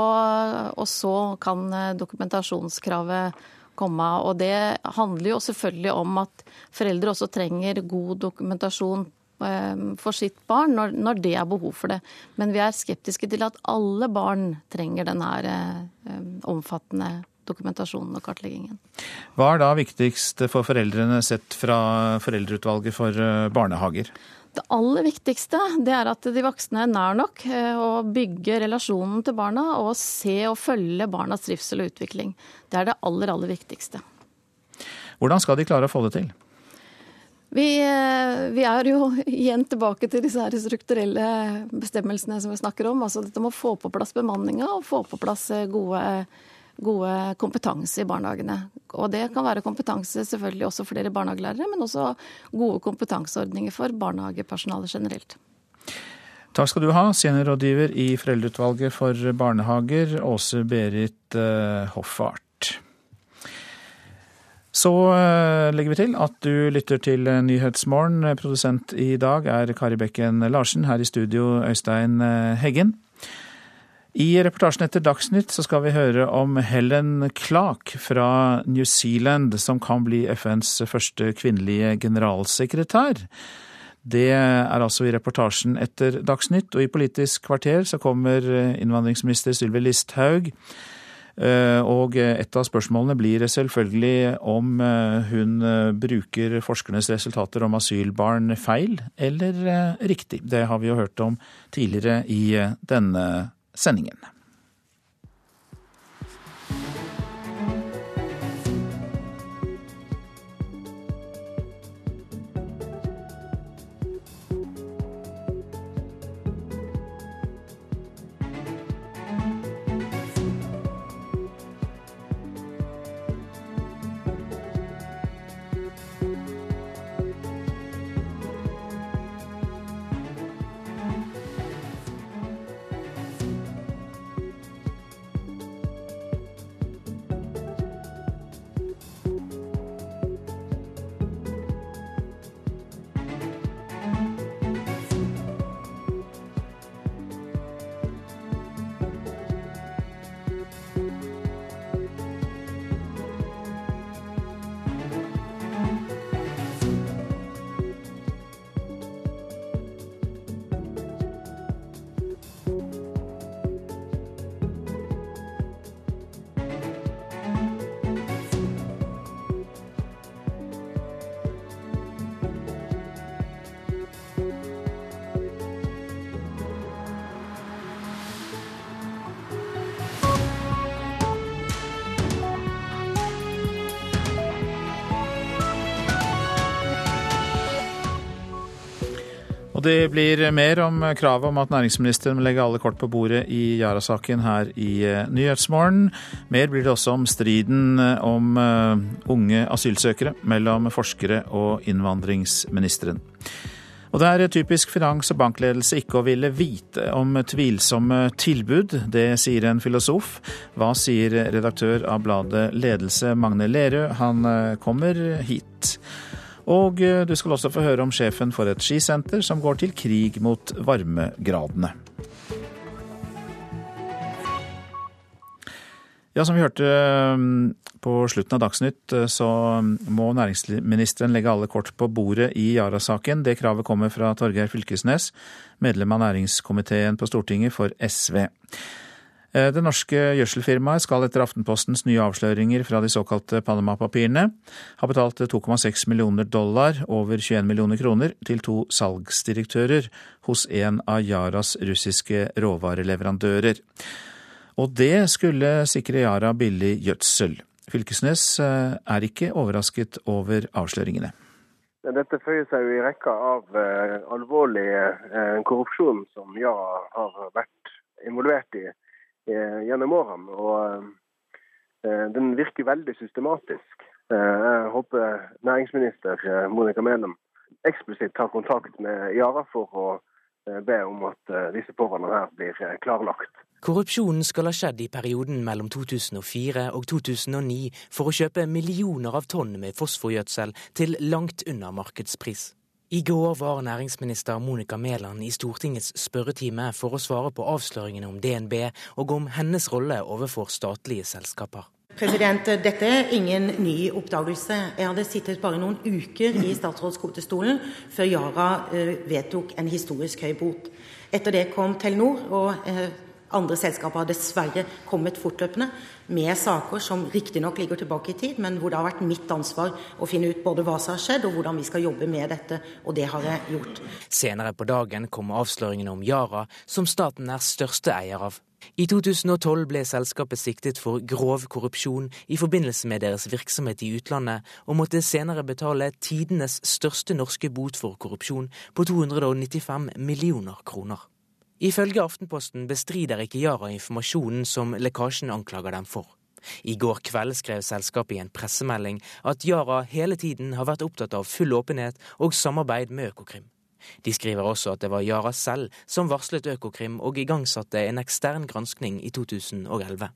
og så kan eh, dokumentasjonskravet komme. Og det handler jo selvfølgelig om at foreldre også trenger god dokumentasjon for sitt barn når, når, det er behov for det. Men vi er skeptiske til at alle barn trenger denne eh, omfattende dokumentasjonen og kartleggingen. Hva er da viktigst for foreldrene sett fra Foreldreutvalget for barnehager? Det aller viktigste det er at de voksne er nær nok eh, og bygger relasjonen til barna og se og følge barnas trivsel og utvikling. Det er det aller, aller viktigste. Hvordan skal de klare å få det til? Vi, eh, vi, er jo <laughs> igjen tilbake til disse her strukturelle bestemmelsene som vi snakker om. Altså dette med å få på plass bemanninga og få på plass eh, gode gode kompetanse i barnehagene. Og det kan være kompetanse selvfølgelig også for flere barnehagelærere, men også gode kompetanseordninger for barnehagepersonalet generelt. Takk skal du ha, seniorrådgiver i Foreldreutvalget for barnehager, Åse Berit eh, Hoffart. Så eh, legger vi til at du lytter til Nyhetsmorgen. Produsent i dag er Kari Bekken Larsen. Her i studio Øystein eh, Heggen. I reportasjen etter Dagsnytt så skal vi høre om Helen Clark fra New Zealand, som kan bli FNs første kvinnelige generalsekretær. Det er altså i reportasjen etter Dagsnytt, og i Politisk kvarter så kommer innvandringsminister Sylvi Listhaug. Eh, og et av spørsmålene blir selvfølgelig om eh, hun eh, bruker forskernes resultater om asylbarn feil eller riktig. Det har vi jo hørt om tidligere i denne sendingen. Det blir mer om kravet om at næringsministeren må legge alle kort på bordet i Yara-saken her i eh, Nyhetsmorgen. Mer blir det også om striden eh, om eh, unge asylsøkere mellom forskere og innvandringsministeren. Og det er typisk finans- og bankledelse ikke å ville vite om tvilsomme tilbud. Det sier en filosof. Hva sier redaktør av bladet Ledelse, Magne Lerøe? Han kommer hit. Og eh, du skal også få høre om sjefen for et skisenter som går til krig mot varmegradene. Ja, som vi hørte eh, på slutten av Dagsnytt, eh, så må næringsministeren legge alle kort på bordet i Yara-saken. Det kravet kommer fra Torgeir Fylkesnes, medlem av næringskomiteen på Stortinget for SV. Eh, det norske gjødselfirmaet skal etter Aftenpostens nye avsløringer fra de såkalte Panama-papirene ha betalt 2,6 millioner dollar, over 21 millioner kroner, til to salgsdirektører hos en av Yaras russiske råvareleverandører. Og det skulle sikre Yara billig gjødsel. Fylkesnes eh, er ikke overrasket over avsløringene. Dette føyer seg jo i rekka av eh, alvorlig korrupsjon som Yara har vært involvert i. Eh, gjennom årene. Og Den virker veldig systematisk. Jeg håper næringsminister Monica Mæland eksplisitt tar kontakt med Yara for å be om at disse forholdene her blir klarlagt. Korrupsjonen skal ha skjedd i perioden mellom 2004 og 2009 for å kjøpe millioner av tonn med fosforgjødsel til langt under markedspris. I går var næringsminister Monica Mæland i Stortingets spørretime for å svare på avsløringene om DNB og om hennes rolle overfor statlige selskaper. President, Dette er ingen ny oppdagelse. Jeg hadde sittet bare noen uker i statsrådskvotestolen før Yara eh, vedtok en historisk høy bot. Etter det kom Telenor, og eh, andre selskaper har dessverre kommet fortløpende med saker som riktignok ligger tilbake i tid, men hvor det har vært mitt ansvar å finne ut både hva som har skjedd og hvordan vi skal jobbe med dette, og det har jeg gjort. Senere på dagen kommer avsløringene om Yara, som staten er største eier av. I 2012 ble selskapet siktet for grov korrupsjon i forbindelse med deres virksomhet i utlandet, og måtte senere betale tidenes største norske bot for korrupsjon på 295 millioner kroner. Ifølge Aftenposten bestrider ikke Yara informasjonen som lekkasjen anklager dem for. I går kveld skrev selskapet i en pressemelding at Yara hele tiden har vært opptatt av full åpenhet og samarbeid med Økokrim. De skriver også at det var Yara selv som varslet Økokrim og igangsatte en ekstern granskning i 2011.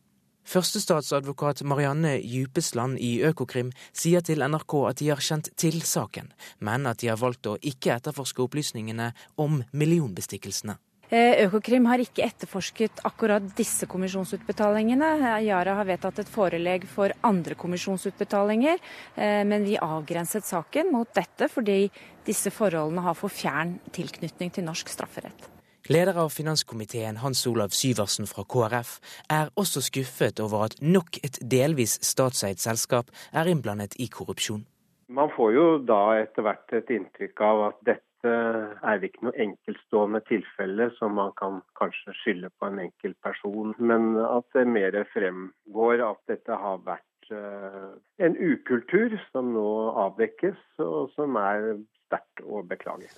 Førstestatsadvokat Marianne Djupesland i Økokrim sier til NRK at de har kjent til saken, men at de har valgt å ikke etterforske opplysningene om millionbestikkelsene. Eh, Økokrim har ikke etterforsket akkurat disse kommisjonsutbetalingene. Yara har vedtatt et forelegg for andre kommisjonsutbetalinger, eh, men vi avgrenset saken mot dette fordi disse forholdene har for fjern tilknytning til norsk strafferett. Leder av finanskomiteen Hans Olav Syversen fra KrF er også skuffet over at nok et delvis statseid selskap er innblandet i korrupsjon. Man får jo da etter hvert et inntrykk av at dette er det ikke noe enkeltstående tilfelle som man kan kanskje skylde på en enkelt person, men at det mer fremgår at dette har vært eh, en ukultur som nå avdekkes, og som er sterkt å beklage.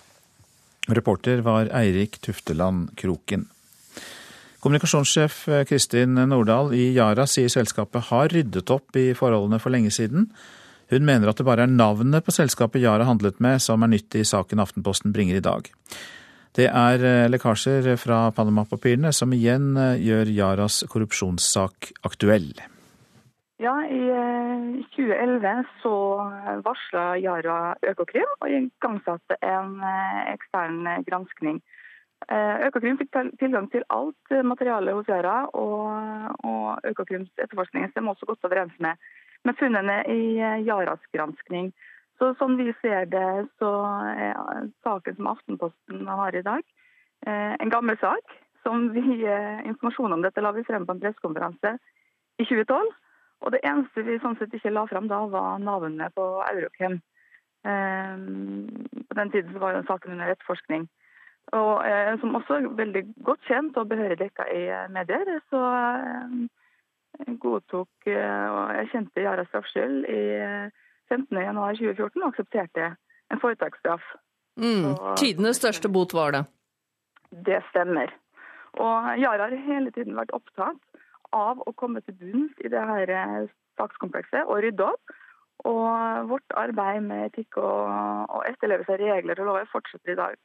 Reporter var Eirik Tufteland Kroken. Kommunikasjonssjef Kristin Nordahl i Yara sier selskapet har ryddet opp i forholdene for lenge siden. Hun mener at det bare er navnet på selskapet Yara handlet med som er nytt i saken Aftenposten bringer i dag. Det er eh, lekkasjer fra Panama-papirene som igjen eh, gjør Yaras korrupsjonssak aktuell. Ja, I 2011 eh, så varsla Yara Økokrim og igangsatte en ekstern granskning. Økokrim fikk tilgang til alt materialet hos Yara, og, og Økokrims etterforskning stemmer også godt overens med med funnene i Jaras Yaras granskning. Så Sånn vi ser det, så er saken som Aftenposten har i dag, eh, en gammel sak. som vi, eh, Informasjon om dette la vi frem på en pressekonferanse i 2012. Og Det eneste vi sånn sett ikke la frem da, var navnene på Eurochem. På den tiden var jo saken under etterforskning. Og Som også er veldig godt kjent og behørig dekka i medier, så godtok Jeg kjente erkjente Yara straffskyld i 15.1.2014 og aksepterte en foretaksstraff. Mm, tidenes største bot var det? Det stemmer. Og Yara har hele tiden vært opptatt av å komme til bunns i det her eh, sakskomplekset og rydde opp. Og vårt arbeid med etikk og, og etterlevelse av regler og lover fortsetter i dag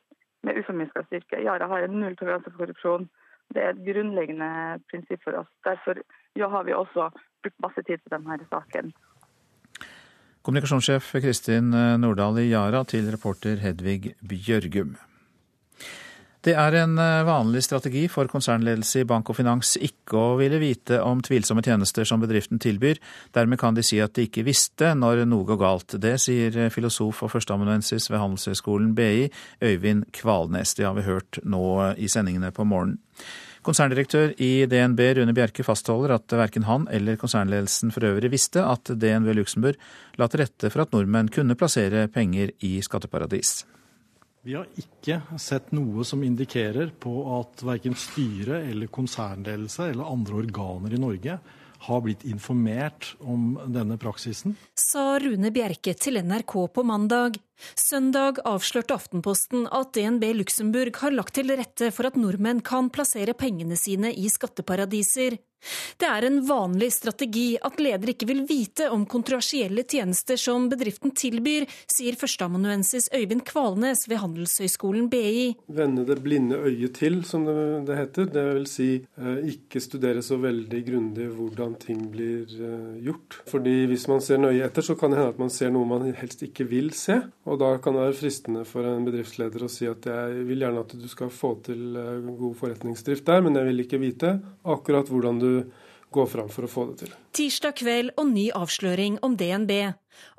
med uforminska styrke. Yara har en nulltoleranse for korrupsjon. Det er et grunnleggende prinsipp for oss. Derfor ja, har vi også brukt masse tid på denne saken. Kommunikasjonssjef Kristin Nordahl i Yara til reporter Hedvig Bjørgum. Det er en eh, vanlig strategi for konsernledelse i bank og finans ikke å ville vite om tvilsomme tjenester som bedriften tilbyr. Dermed kan de si at de ikke visste når noe går galt. Det sier filosof og førsteamanuensis ved Handelshøyskolen BI, Øyvind Kvalnes. Det har vi hørt nå i sendingene på morgenen. Konserndirektør i DNB Rune Bjerke fastholder at verken han eller konsernledelsen for øvrig visste at DNB Luxembourg la til rette for at nordmenn kunne plassere penger i skatteparadis. Vi har ikke sett noe som indikerer på at verken styre eller konsernledelse eller andre organer i Norge har blitt informert om denne praksisen. Sa Rune Bjerke til NRK på mandag. Søndag avslørte Aftenposten at DNB Luxembourg har lagt til rette for at nordmenn kan plassere pengene sine i skatteparadiser. Det er en vanlig strategi at ledere ikke vil vite om kontroversielle tjenester som bedriften tilbyr, sier førsteamanuensis Øyvind Kvalnes ved Handelshøyskolen BI. Vende det blinde øyet til, som det, det heter. Det vil si eh, ikke studere så veldig grundig hvordan ting blir eh, gjort. Fordi hvis man ser nøye etter, så kan det hende at man ser noe man helst ikke vil se. Og da kan det være fristende for en bedriftsleder å si at jeg vil gjerne at du skal få til eh, god forretningsdrift der, men jeg vil ikke vite akkurat hvordan du gå fram for å få det til. Tirsdag kveld og ny avsløring om DNB.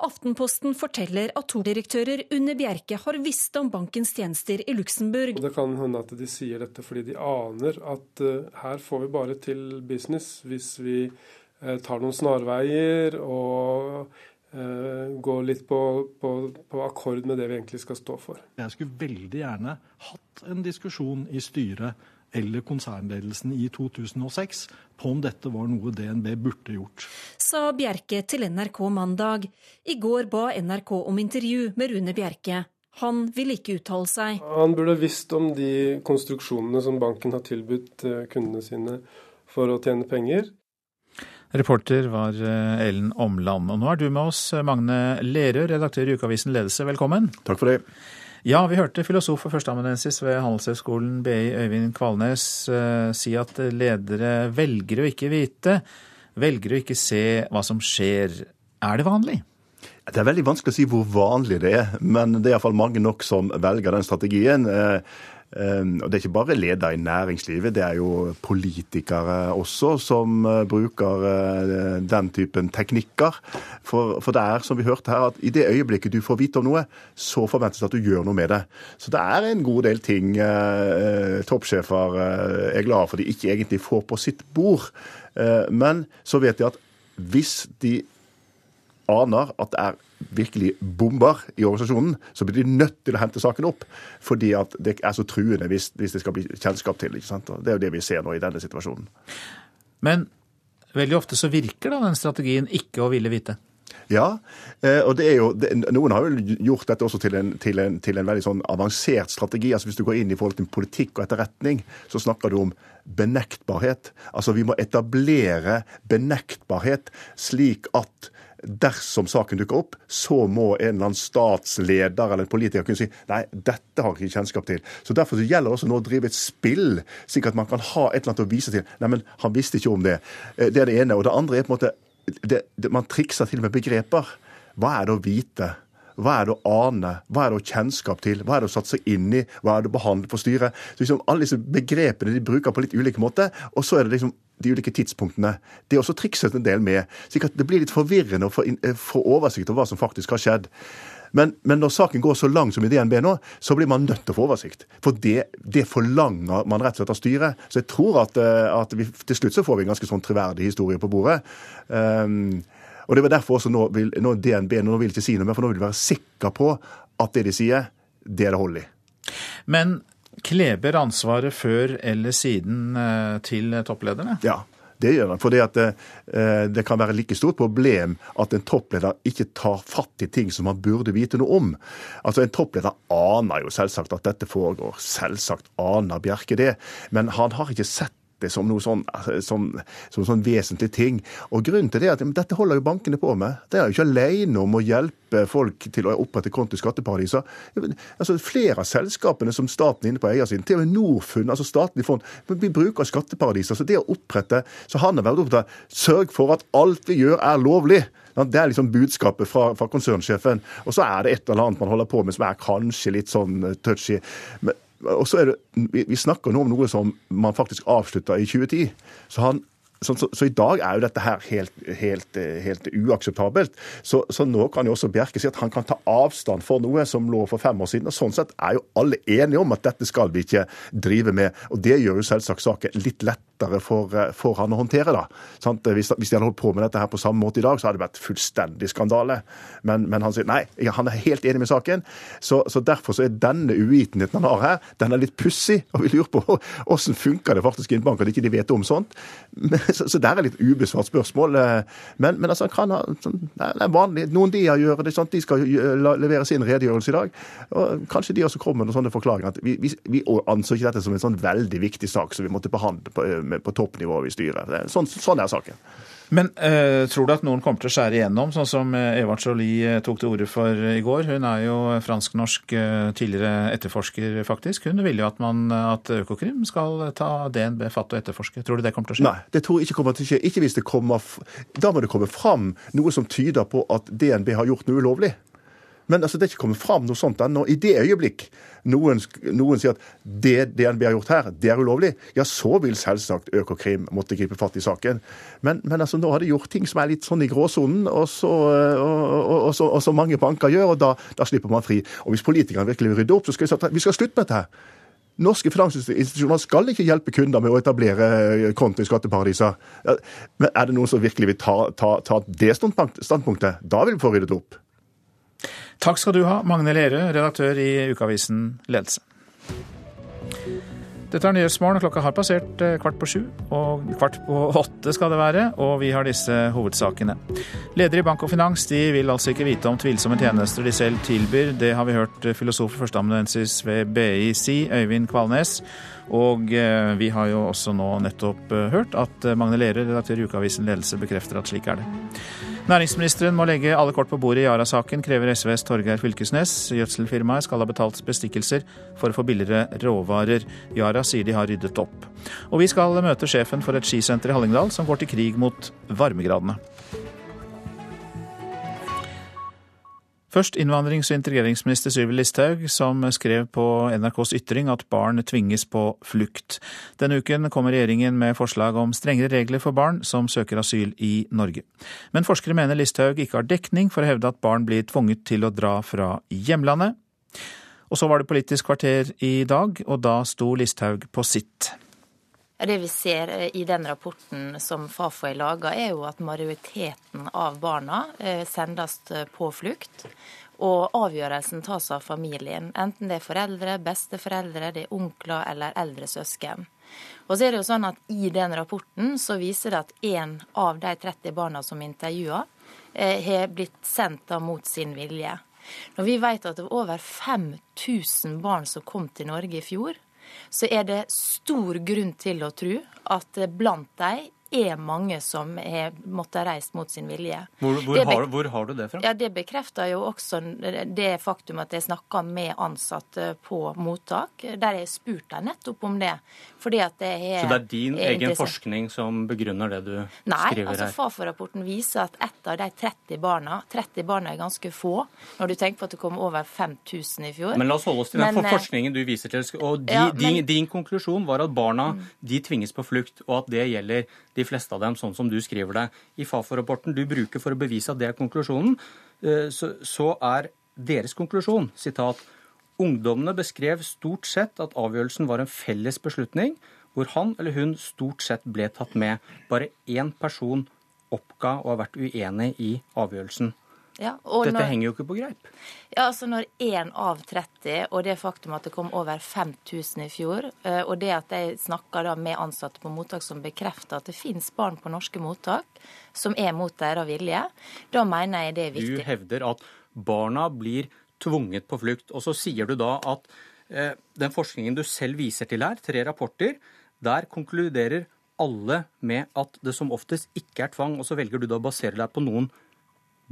Aftenposten forteller at to direktører under Bjerke har visst om bankens tjenester i Luxembourg. Det kan hende at de sier dette fordi de aner at uh, her får vi bare til business hvis vi uh, tar noen snarveier og uh, går litt på, på, på akkord med det vi egentlig skal stå for. Jeg skulle veldig gjerne hatt en diskusjon i styret eller konsernledelsen i 2006 på om dette var noe DNB burde gjort. Sa Bjerke til NRK mandag. I går ba NRK om intervju med Rune Bjerke. Han vil ikke uttale seg. Han burde visst om de konstruksjonene som banken har tilbudt eh, kundene sine for å tjene penger. Reporter var eh, Ellen Omland. Og nå er du med oss, Magne Lerøe, redaktør i ukeavisen Ledelse. Velkommen. Takk for det. Ja, vi hørte filosof og førsteamanuensis ved Handelshøyskolen BI Øyvind Kvalnes uh, si at ledere velger å ikke vite, velger å ikke se hva som skjer. Er det vanlig? Det er veldig vanskelig å si hvor vanlig det er, men det er iallfall mange nok som velger den strategien. Ehm, og Det er ikke bare ledere i næringslivet, det er jo politikere også som eh, bruker eh, den typen teknikker. For, for, det er, som vi hørte her, at i det øyeblikket du får vite om noe, så forventes det at du gjør noe med det. Så det er en god del ting eh, toppsjefer eh, er glade for de ikke egentlig får på sitt bord. Eh, men så vet de at hvis de aner at det er virkelig bomber i organisasjonen, så blir de nødt til å hente saken opp. Fordi at det er så truende hvis, hvis det skal bli kjennskap til. ikke sant? Og det er jo det vi ser nå i denne situasjonen. Men veldig ofte så virker da den strategien ikke å ville vite. Ja, eh, og det er jo, noen har jo gjort dette også til en, til en, til en veldig sånn avansert strategi. altså Hvis du går inn i forhold til politikk og etterretning, så snakker du om benektbarhet. Altså Vi må etablere benektbarhet slik at dersom saken dukker opp, så må en eller annen statsleder eller en politiker kunne si nei, dette har jeg ikke kjennskap til. Så Derfor så gjelder det også nå å drive et spill, slik at man kan ha et eller annet å vise til. Nei, men han visste ikke om det. Eh, det er det ene. Og det andre er på en måte det, det, Man trikser til med begreper. Hva er det å vite? Hva er det å ane? Hva er det å kjennskap til? Hva er det å satse inn i? Hva er det å behandle for styret? Så liksom Alle disse begrepene de bruker på litt ulike måter. Og så er det liksom de ulike tidspunktene. Det er også trikset en del med. slik at det blir litt forvirrende å få, eh, oversikt over hva som faktisk har skjedd. Men, men, når saken går så langt som i DNB nå, så blir man nødt til å få oversikt. For det, det forlanger man rett og slett av styret. Så jeg tror at, eh, at vi, til slutt så får vi en ganske sånn troverdig historie på bordet. Um, og det var derfor også nå vil nå DNB nå vil ikke si noe mer, for nå vil de være sikre på at det de sier, det er det hold i. Men Kleber ansvaret før eller siden eh, til topplederne? Ja, det gjør han. For eh, det kan være like stort problem at en toppleder ikke tar fatt i ting som han burde vite noe om. Altså En toppleder aner jo selvsagt at dette foregår. Selvsagt aner Bjerke det. Men han har ikke sett det som noe sånn, altså, som, som sånn vesentlig ting. Og Grunnen til det er at dette holder jo bankene på med. De er jo ikke alene om å hjelpe folk til å opprette konto i skatteparadiser. Altså, flere av selskapene som staten er inne på eiersiden, til og med Norfund, altså statlig fond, vi bruker skatteparadiser. Så det å opprette Så han har vært opptatt av sørg for at alt vi gjør er lovlig. Det er liksom budskapet fra, fra, konsernsjefen. Og så er det et eller annet man holder på med som er kanskje litt sånn touchy. Men, og så er det, vi, snakker nå om noe som man faktisk avslutta i 2010. Så han så, så, så, i dag er jo dette her helt, helt, helt uakseptabelt. Så, så, nå kan jo også Bjerke si at han kan ta avstand for noe som lå for fem år siden. og Sånn sett er jo alle enige om at dette skal vi ikke drive med. Og det gjør jo selvsagt saken litt lettere for, for han å håndtere. da. Hvis, hvis de hadde holdt på med dette her på samme måte i dag, så hadde det vært fullstendig skandale. Men, men han sier nei, han er helt enig med saken. Så, derfor så er denne uvitenheten han har her, den er litt pussig. Og vi lurer på åssen funker det faktisk i en bank at ikke de vet om sånt. Men, <laughs> så, så det er litt ubesvart spørsmål. Men, men altså, kan ha, sånn, det er vanlig. Noen de gjør det, sånn, de skal levere sin redegjørelse i dag. og Kanskje de også kommer med noen sånne forklaringer. at Vi, vi, vi anså ikke dette som en sånn veldig viktig sak som vi måtte behandle på, på toppnivå i styret. Sånn, sånn er saken. Men uh, tror du at noen kommer til å skjære igjennom, sånn som eh, Eva Jolie eh, tok til orde for i går? Hun er jo fransk-norsk tidligere etterforsker, faktisk. Hun vil jo at, man, at Økokrim skal ta DNB fatt og etterforske. Tror du det kommer til å skje? Nei, det tror jeg ikke kommer til å skje. Ikke hvis det kommer Da må det komme fram noe som tyder på at DNB har gjort noe ulovlig. Men altså, det er ikke kommet fram noe sånt ennå. I det øyeblikk noen, noen, sier at det DNB har gjort her, det er ulovlig, ja, så vil selvsagt Økokrim måtte gripe fatt i saken. Men, men altså, nå har de gjort ting som er litt sånn i gråsonen, og, og, og, og, så mange banker gjør, og da, da, slipper man fri. Og hvis politikerne virkelig vil rydde opp, så skal vi, si vi skal slutte med dette. Norske finansinstitusjoner skal ikke hjelpe kunder med å etablere konto i skatteparadiser. Men er det noen som virkelig vil ta, ta, ta det standpunktet? Da vil vi få ryddet opp. Takk skal du ha, Magne Lerøe, redaktør i ukeavisen Ledelse. Dette er Nyhetsmorgen, klokka har passert eh, kvart på sju. Og kvart på åtte skal det være, og vi har disse hovedsakene. Ledere i Bank og Finans de vil altså ikke vite om tvilsomme tjenester de selv tilbyr. Det har vi hørt filosof og førsteamanuensis ved BI si, Øyvind Kvalnes. Og eh, vi har jo også nå nettopp eh, hørt at Magne Lerøe, redaktør i ukeavisen Ledelse, bekrefter at slik er det. Næringsministeren må legge alle kort på bordet i Yara-saken, krever SVs Torgeir Fylkesnes. Gjødselfirmaet skal ha betalt bestikkelser for å få billigere råvarer. Yara sier de har ryddet opp. Og vi skal møte sjefen for et skisenter i Hallingdal som går til krig mot varmegradene. Først innvandrings- og integreringsminister Sylvi Listhaug, som skrev på NRKs ytring at barn tvinges på flukt. Denne uken kommer regjeringen med forslag om strengere regler for barn som søker asyl i Norge. Men forskere mener Listhaug ikke har dekning for å hevde at barn blir tvunget til å dra fra hjemlandet. Og så var det Politisk kvarter i dag, og da sto Listhaug på sitt. Det vi ser eh, i den rapporten som Fafo har laga, er jo at majoriteten av barna eh, sendes eh, på flukt. Og avgjørelsen tas av familien, enten det er foreldre, besteforeldre, det er onkler eller eldre søsken. Og så er det jo sånn at I den rapporten så viser det at én av de 30 barna som intervjua, har blitt sendt da mot sin vilje. Når vi vet at det var over 5000 barn som kom til Norge i fjor, så er det stor grunn til å tro at blant dem er mange som har måttet reist mot sin vilje. Hvor, hvor, har, hvor, har, du det fra? Ja, Det bekrefter jo også det faktum at jeg snakka med ansatte på mottak. Der jeg spurte dem nettopp om det. Fordi at det er Så det er din er egen forskning som begrunner det du Nei, skriver altså her? Fafo-rapporten viser at ett av de 30 barna 30 barna er ganske få, når du tenker på at det kom over 5000 i fjor. Men la oss holde oss til den men, eh, forskningen du viser til. Og de, ja, men, din, din, konklusjon var at barna mm. de tvinges på flukt, og at det gjelder de fleste av dem, sånn som du skriver det. I Fafo-rapporten du bruker for å bevise at det er konklusjonen, eh, så, så er deres konklusjon sitat, Ungdommene beskrev stort sett at avgjørelsen var en felles beslutning, hvor han eller hun stort sett ble tatt med. Bare én person oppga å ha vært uenig i avgjørelsen. Ja, Dette når, henger jo ikke på greip. Ja, altså Når én av 30, og det faktum at det kom over 5000 i fjor, eh, og det at jeg snakker da med ansatte på mottak som bekrefter at det finnes barn på norske mottak som er mot deres vilje, da mener jeg det er viktig. Du hevder at barna blir tvunget på flukt. Og så sier du da at eh, den forskningen du selv viser til her, tre rapporter, der konkluderer alle med at det som oftest ikke er tvang, og så velger du da å basere deg på noen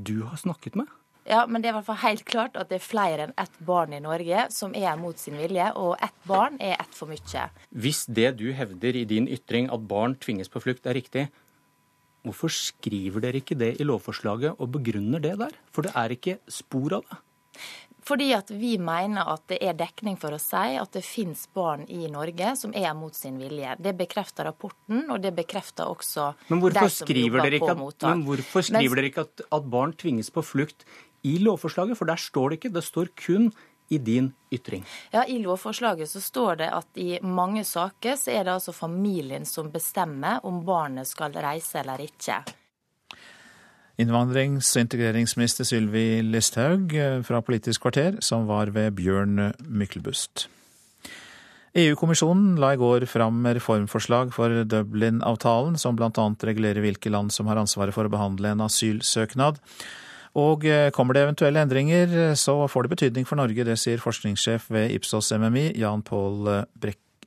du har snakket med? Ja, men det er i hvert fall helt klart at det er flere enn ett barn i Norge som er mot sin vilje, og ett barn er ett for mye. Hvis det du hevder i din ytring, at barn tvinges på flukt, er riktig, hvorfor skriver dere ikke det i lovforslaget og begrunner det der? For det er ikke spor av det. Fordi at vi mener at det er dekning for å si at det finnes barn i Norge som er mot sin vilje. Det bekrefter rapporten, og det bekrefter også de som jobber på mottak. Men hvorfor skriver dere ikke at, at barn tvinges på flukt i lovforslaget? For der står det ikke. Det står kun i din ytring? Ja, I lovforslaget så står det at i mange saker så er det altså familien som bestemmer om barnet skal reise eller ikke. Innvandrings- og integreringsminister Sylvi Listhaug eh, fra Politisk kvarter, som var ved Bjørn Myklebust. EU-kommisjonen la i går fram reformforslag for Dublin-avtalen, som bl.a. regulerer hvilke land som har ansvaret for å behandle en asylsøknad. Og eh, kommer det eventuelle endringer, så får det betydning for Norge. Det sier forskningssjef ved Ipsos MMI, Jan,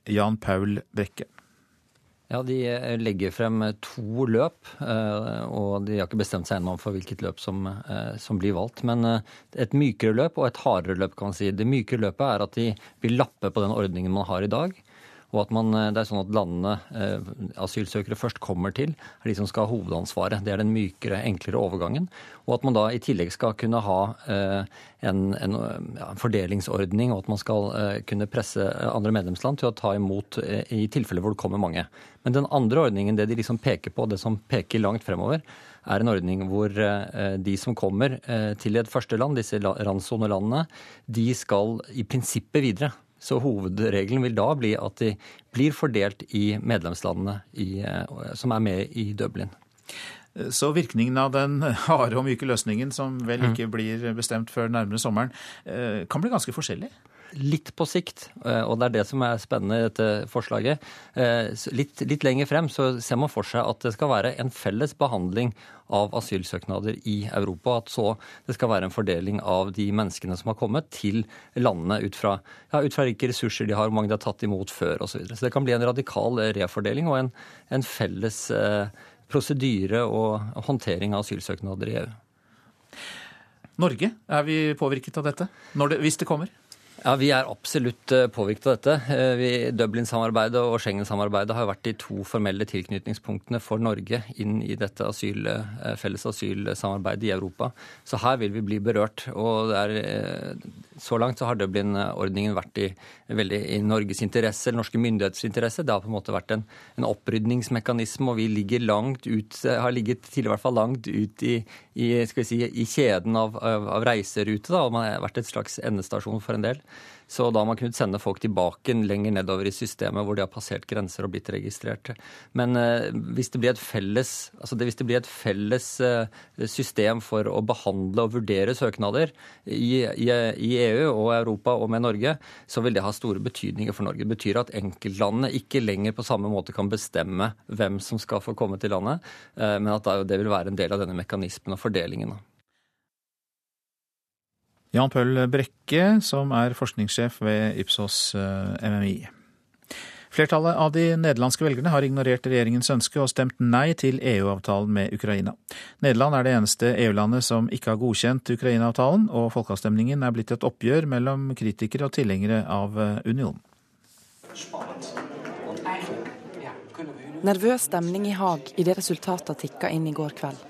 Jan Paul Brekke. Ja, De eh, legger frem to løp, eh, og de har ikke bestemt seg ennå for hvilket løp som, som, blir valgt. Men et mykere løp og et hardere løp, kan man si. Det mykere løpet er at de vil lappe på den ordningen man har i dag og at man, eh, det er sånn at landene eh, asylsøkere først kommer til, er de som skal ha hovedansvaret. Det er den mykere, enklere overgangen. Og at man da i tillegg skal kunne ha eh, en, en, ja, fordelingsordning, og at man skal kunne presse andre medlemsland til å ta imot i tilfeller hvor det kommer mange. Men den andre ordningen, det de liksom peker på, det som peker langt fremover, er en ordning hvor de som kommer til et første land, disse randsonelandene, de skal i prinsippet videre. Så hovedregelen vil da bli at de blir fordelt i medlemslandene i, eh, som er med i Dublin. Så virkningen av den harde og myke løsningen, som vel mm. ikke blir bestemt før nærmere sommeren, eh, kan bli ganske forskjellig? Litt på sikt, eh, og det er det som er spennende i dette forslaget. Eh, litt, litt lenger frem så ser man for seg at det skal være en felles behandling av asylsøknader i Europa. At så det skal være en fordeling av de menneskene som har kommet, til landene ut fra, ja, ut fra hvilke ressurser de har, hvor mange de har tatt imot før osv. Så, videre. så det kan bli en radikal refordeling og en, en felles eh, prosedyre og håndtering av asylsøknader i EU. Norge, er vi påvirket av dette det, hvis det kommer? Ja, Vi er absolutt eh, påvirket av dette. Eh, Dublin-samarbeidet og Schengen-samarbeidet har vært de to formelle tilknytningspunktene for Norge inn i dette asyl, eh, felles asylsamarbeidet i Europa. Så her vil vi bli berørt. og er, Så langt så har Dublin-ordningen vært i, veldig i Norges interesse, eller norske myndigheters interesse. Det har på en måte vært en, en opprydningsmekanisme, og vi ligger langt ut, har ligget til i hvert fall langt ut i, i, si, i kjeden av, av, av reiserute. Da, og man har vært et slags endestasjon for en del. Så da har man kunnet sende folk tilbake lenger nedover i systemet hvor de har passert grenser og blitt registrert. Men eh, hvis, det blir et felles, altså det, blir et felles eh, system for å behandle og vurdere søknader i, i, i, EU og Europa og med Norge, så vil det ha store betydninger for Norge. Det betyr at enkeltlandene ikke lenger på samme måte kan bestemme hvem som skal få komme til landet, eh, men at det vil være en del av denne mekanismen og fordelingen. Jan Pøll Brekke, som er forskningssjef ved Ipsos eh, MMI. Flertallet av de nederlandske velgerne har ignorert regjeringens ønske og stemt nei til EU-avtalen med Ukraina. Nederland er det eneste EU-landet som ikke har godkjent Ukraina-avtalen, og folkeavstemningen er blitt et oppgjør mellom kritikere og tilhengere av eh, unionen. Nervøs stemning i Haag idet resultatene tikka inn i går kveld.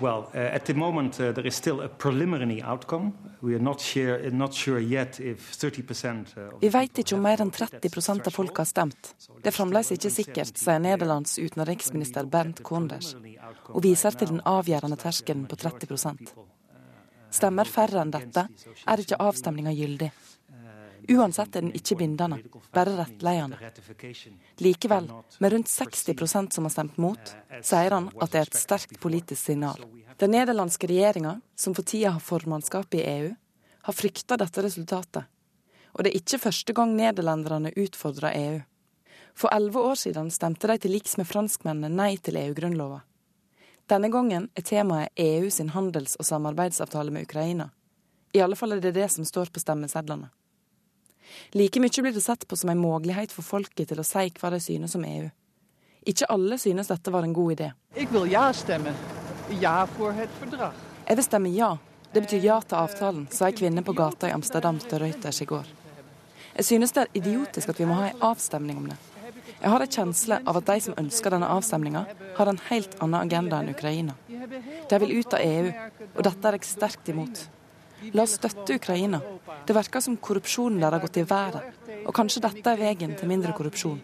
Well, uh, at the moment, uh, there is still a preliminary outcome. We are not sure, not sure yet if 30% uh, Vi vet ikke om mer enn 30 av folk har stemt. Det er fremdeles ikke sikkert, sier Nederlands utenriksminister Bernt Konders, og viser til den avgjørende terskelen på 30% Stemmer færre enn dette, er ikke avstemninga gyldig. Uansett er den ikke bindende, bare rettledende. Likevel, med rundt 60% som har stemt mot, sier han at det er et sterkt politisk signal. Den nederlandske regjeringa, som for tida har formannskapet i EU, har frykta dette resultatet. Og det er ikke første gang nederlenderne utfordrer EU. For elleve år siden stemte de til liks med franskmennene nei til EU-grunnlova. Denne gangen er temaet EU sin handels- og samarbeidsavtale med Ukraina. I alle fall er det det som står på stemmesedlene. Like mye blir det sett på som en mulighet for folket til å si hva de synes om EU. Ikke alle synes dette var en god idé. Jeg vil ja stemme. Ja for et fordrag. Jeg vil stemme ja. Det betyr ja til avtalen, sa ei kvinne på gata i Amsterdam til Reuters i går. Jeg synes det er idiotisk at vi må ha en avstemning om det. Jeg har en kjensle av at de som ønsker denne avstemninga, har en helt annen agenda enn Ukraina. De vil ut av EU, og dette er jeg sterkt imot. La oss støtte Ukraina. Det virker som korrupsjonen der har gått i været. Og kanskje dette er veien til mindre korrupsjon.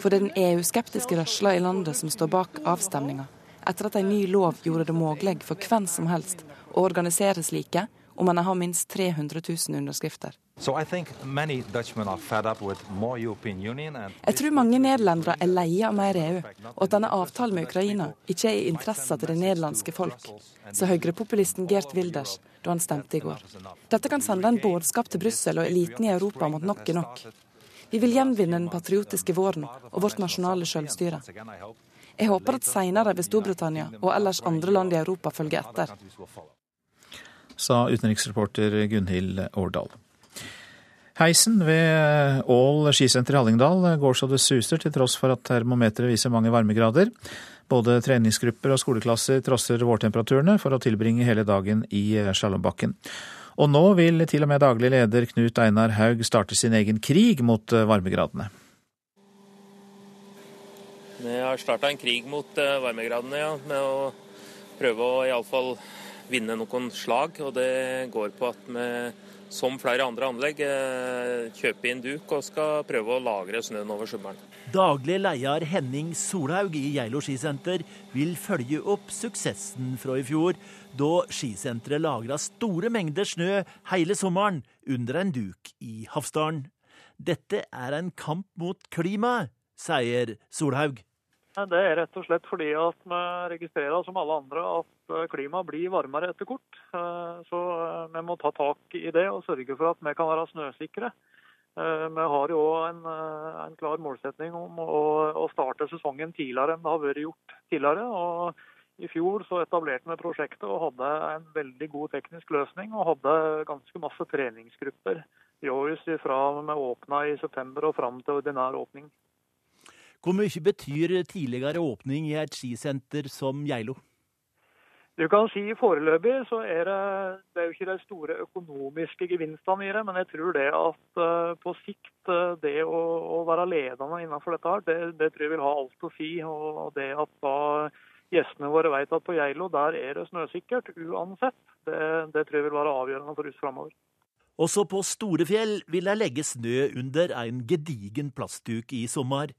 For det er den EU-skeptiske rørsla i landet som står bak avstemninga, etter at en ny lov gjorde det mulig for hvem som helst å organisere slike om man har minst 300 000 underskrifter. Jeg tror mange nederlendere er leie av mer EU, og at denne avtalen med Ukraina ikke er i interessa til det nederlandske folk, sa høyrepopulisten Gert Wilders da han stemte i går. Dette kan sende en budskap til Brussel og eliten i Europa om at nok er nok. Vi vil gjenvinne den patriotiske våren og vårt nasjonale selvstyre. Jeg håper at senere vil Storbritannia og ellers andre land i Europa følge etter. Sa utenriksreporter Gunhild Årdal. Heisen ved Ål skisenter i Hallingdal går så det suser, til tross for at termometeret viser mange varmegrader. Både treningsgrupper og skoleklasser trosser vårtemperaturene for å tilbringe hele dagen i slalåmbakken. Og nå vil til og med daglig leder Knut Einar Haug starte sin egen krig mot varmegradene. Vi har starta en krig mot varmegradene, ja, med å prøve å iallfall vinne noen slag. Og det går på at vi som flere andre anlegg, kjøper kjøpe inn duk og skal prøve å lagre snøen over sommeren. Daglig leder Henning Solhaug i Geilo skisenter vil følge opp suksessen fra i fjor, da skisenteret lagra store mengder snø hele sommeren under en duk i Hafsdalen. Dette er en kamp mot klimaet, sier Solhaug. Det er rett og slett fordi at vi registrerer som alle andre at eh, klimaet blir varmere etter kort. Eh, så eh, vi må ta tak i det og sørge for at vi kan være snøsikre. Vi har jo en, en klar målsetning om å, å, starte sesongen tidligere enn det har vært gjort tidligere. og I fjor så etablerte vi prosjektet og hadde en veldig god teknisk løsning. Og hadde ganske masse treningsgrupper i århus fra vi åpna i september og fram til ordinær åpning. Hvor mye betyr tidligere åpning i et skisenter som Geilo? Du kan si Foreløpig så er det, det er jo ikke de store økonomiske gevinstene i det, men jeg tror det at uh, på sikt uh, det å, å, være ledende innenfor dette, her, det, det, tror jeg vil ha alt å si. Og det at da gjestene våre vet at på Geilo der er det snøsikkert uansett, det, det tror jeg vil være avgjørende for oss framover. Også på Storefjell vil de legge snø under en gedigen plastduk i sommer.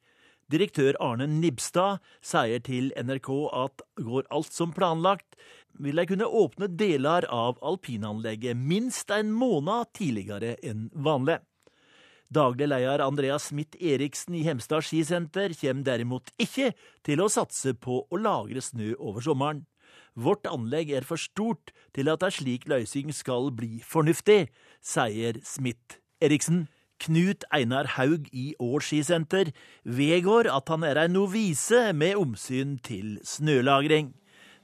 Direktør Arne Nibstad sier til NRK at går alt som planlagt, vil de kunne åpne deler av alpinanlegget minst en måned tidligere enn vanlig. Daglig leder Andreas Smith Eriksen i Hemstad skisenter kommer derimot ikke til å satse på å lagre snø over sommeren. Vårt anlegg er for stort til at en slik løsning skal bli fornuftig, sier Smith Eriksen. Knut Einar Haug i Ål skisenter vedgår at han er en novise med omsyn til snølagring.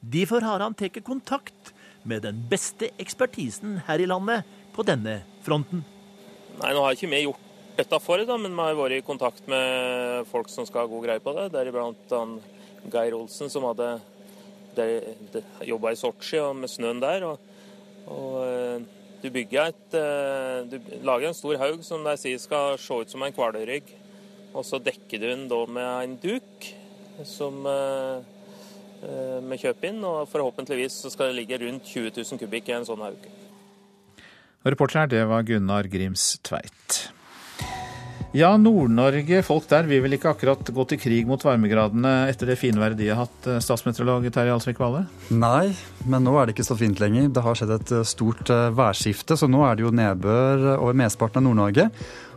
Derfor har han tatt kontakt med den beste ekspertisen her i landet på denne fronten. Nei, Nå har ikke vi gjort dette for, da, men vi har vært i kontakt med folk som skal ha god greie på det. Deriblant Geir Olsen, som hadde jobba i Sotsji med snøen der. og, og eh, du et eh, Du lager en stor haug som de sier skal se ut som en hvalrygg. Og så dekker du den da med en duk som eh, eh, vi kjøper inn. Og forhåpentligvis så skal det ligge rundt 20 000 kubikk i en sånn haug. Reporter her, det var Gunnar Grims Tveit. Ja, Nord-Norge, folk der vil vel ikke akkurat gå til krig mot varmegradene etter det finværet de har hatt, eh, statsmeteorolog Terje Alsvik Valle? Nei, men nå er det ikke så fint lenger. Det har skjedd et eh, stort eh, værskifte, så nå er det jo nedbør over mesteparten av Nord-Norge.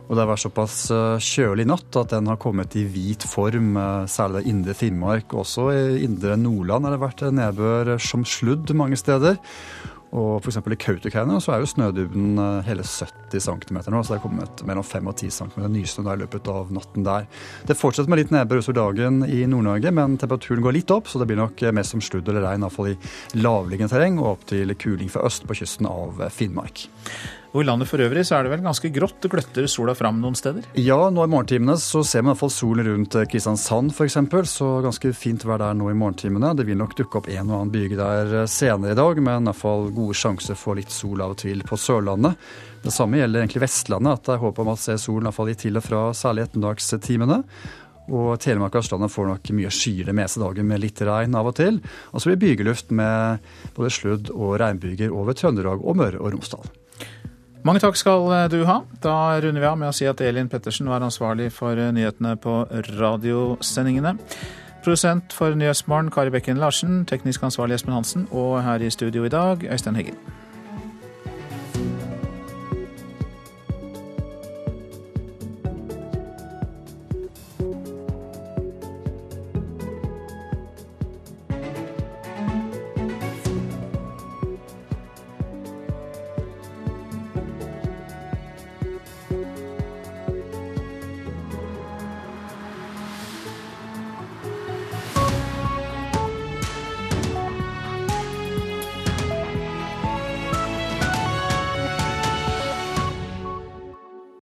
Og det har vært såpass kjølig natt at den har kommet i hvit form, særlig indre Finnmark. Også i indre Nordland har det vært nedbør som sludd mange steder. Og f.eks. i Kautokeino så er jo snødybden eh, hele 70 cm nå, så det er kommet mellom 5 og 10 cm nysnø i løpet av natten der. Det fortsetter med litt nedbør utover dagen i Nord-Norge, men temperaturen går litt opp, så det blir nok mest som sludd eller regn, iallfall i lavliggende terreng og opp til kuling fra øst på kysten av Finnmark. Og I landet for øvrig så er det vel ganske grått. Det gløtter sola fram noen steder? Ja, nå i morgentimene så ser man iallfall solen rundt eh, Kristiansand f.eks. Så ganske fint vær der nå i morgentimene. Det vil nok dukke opp en og annen byge der eh, senere i dag, men iallfall gode sjanser for litt sol av og til på Sørlandet. Det samme gjelder egentlig Vestlandet, at det er håp om å se solen iallfall litt til og fra, særlig ettermiddagstimene. Og Telemark og Østlandet får nok mye skyer det meste dagen med litt regn av og til. Og så blir bygeluft med både sludd og regnbyger over Trøndelag og Møre og Romsdal. Mange takk skal eh, du ha. Da runder vi av med å si at Elin Pettersen var ansvarlig for eh, nyhetene på radiosendingene. Produsent for Nyhetsmorgen Kari Bekken Larsen, teknisk ansvarlig Espen Hansen, og her i studio i dag Øystein Heggen.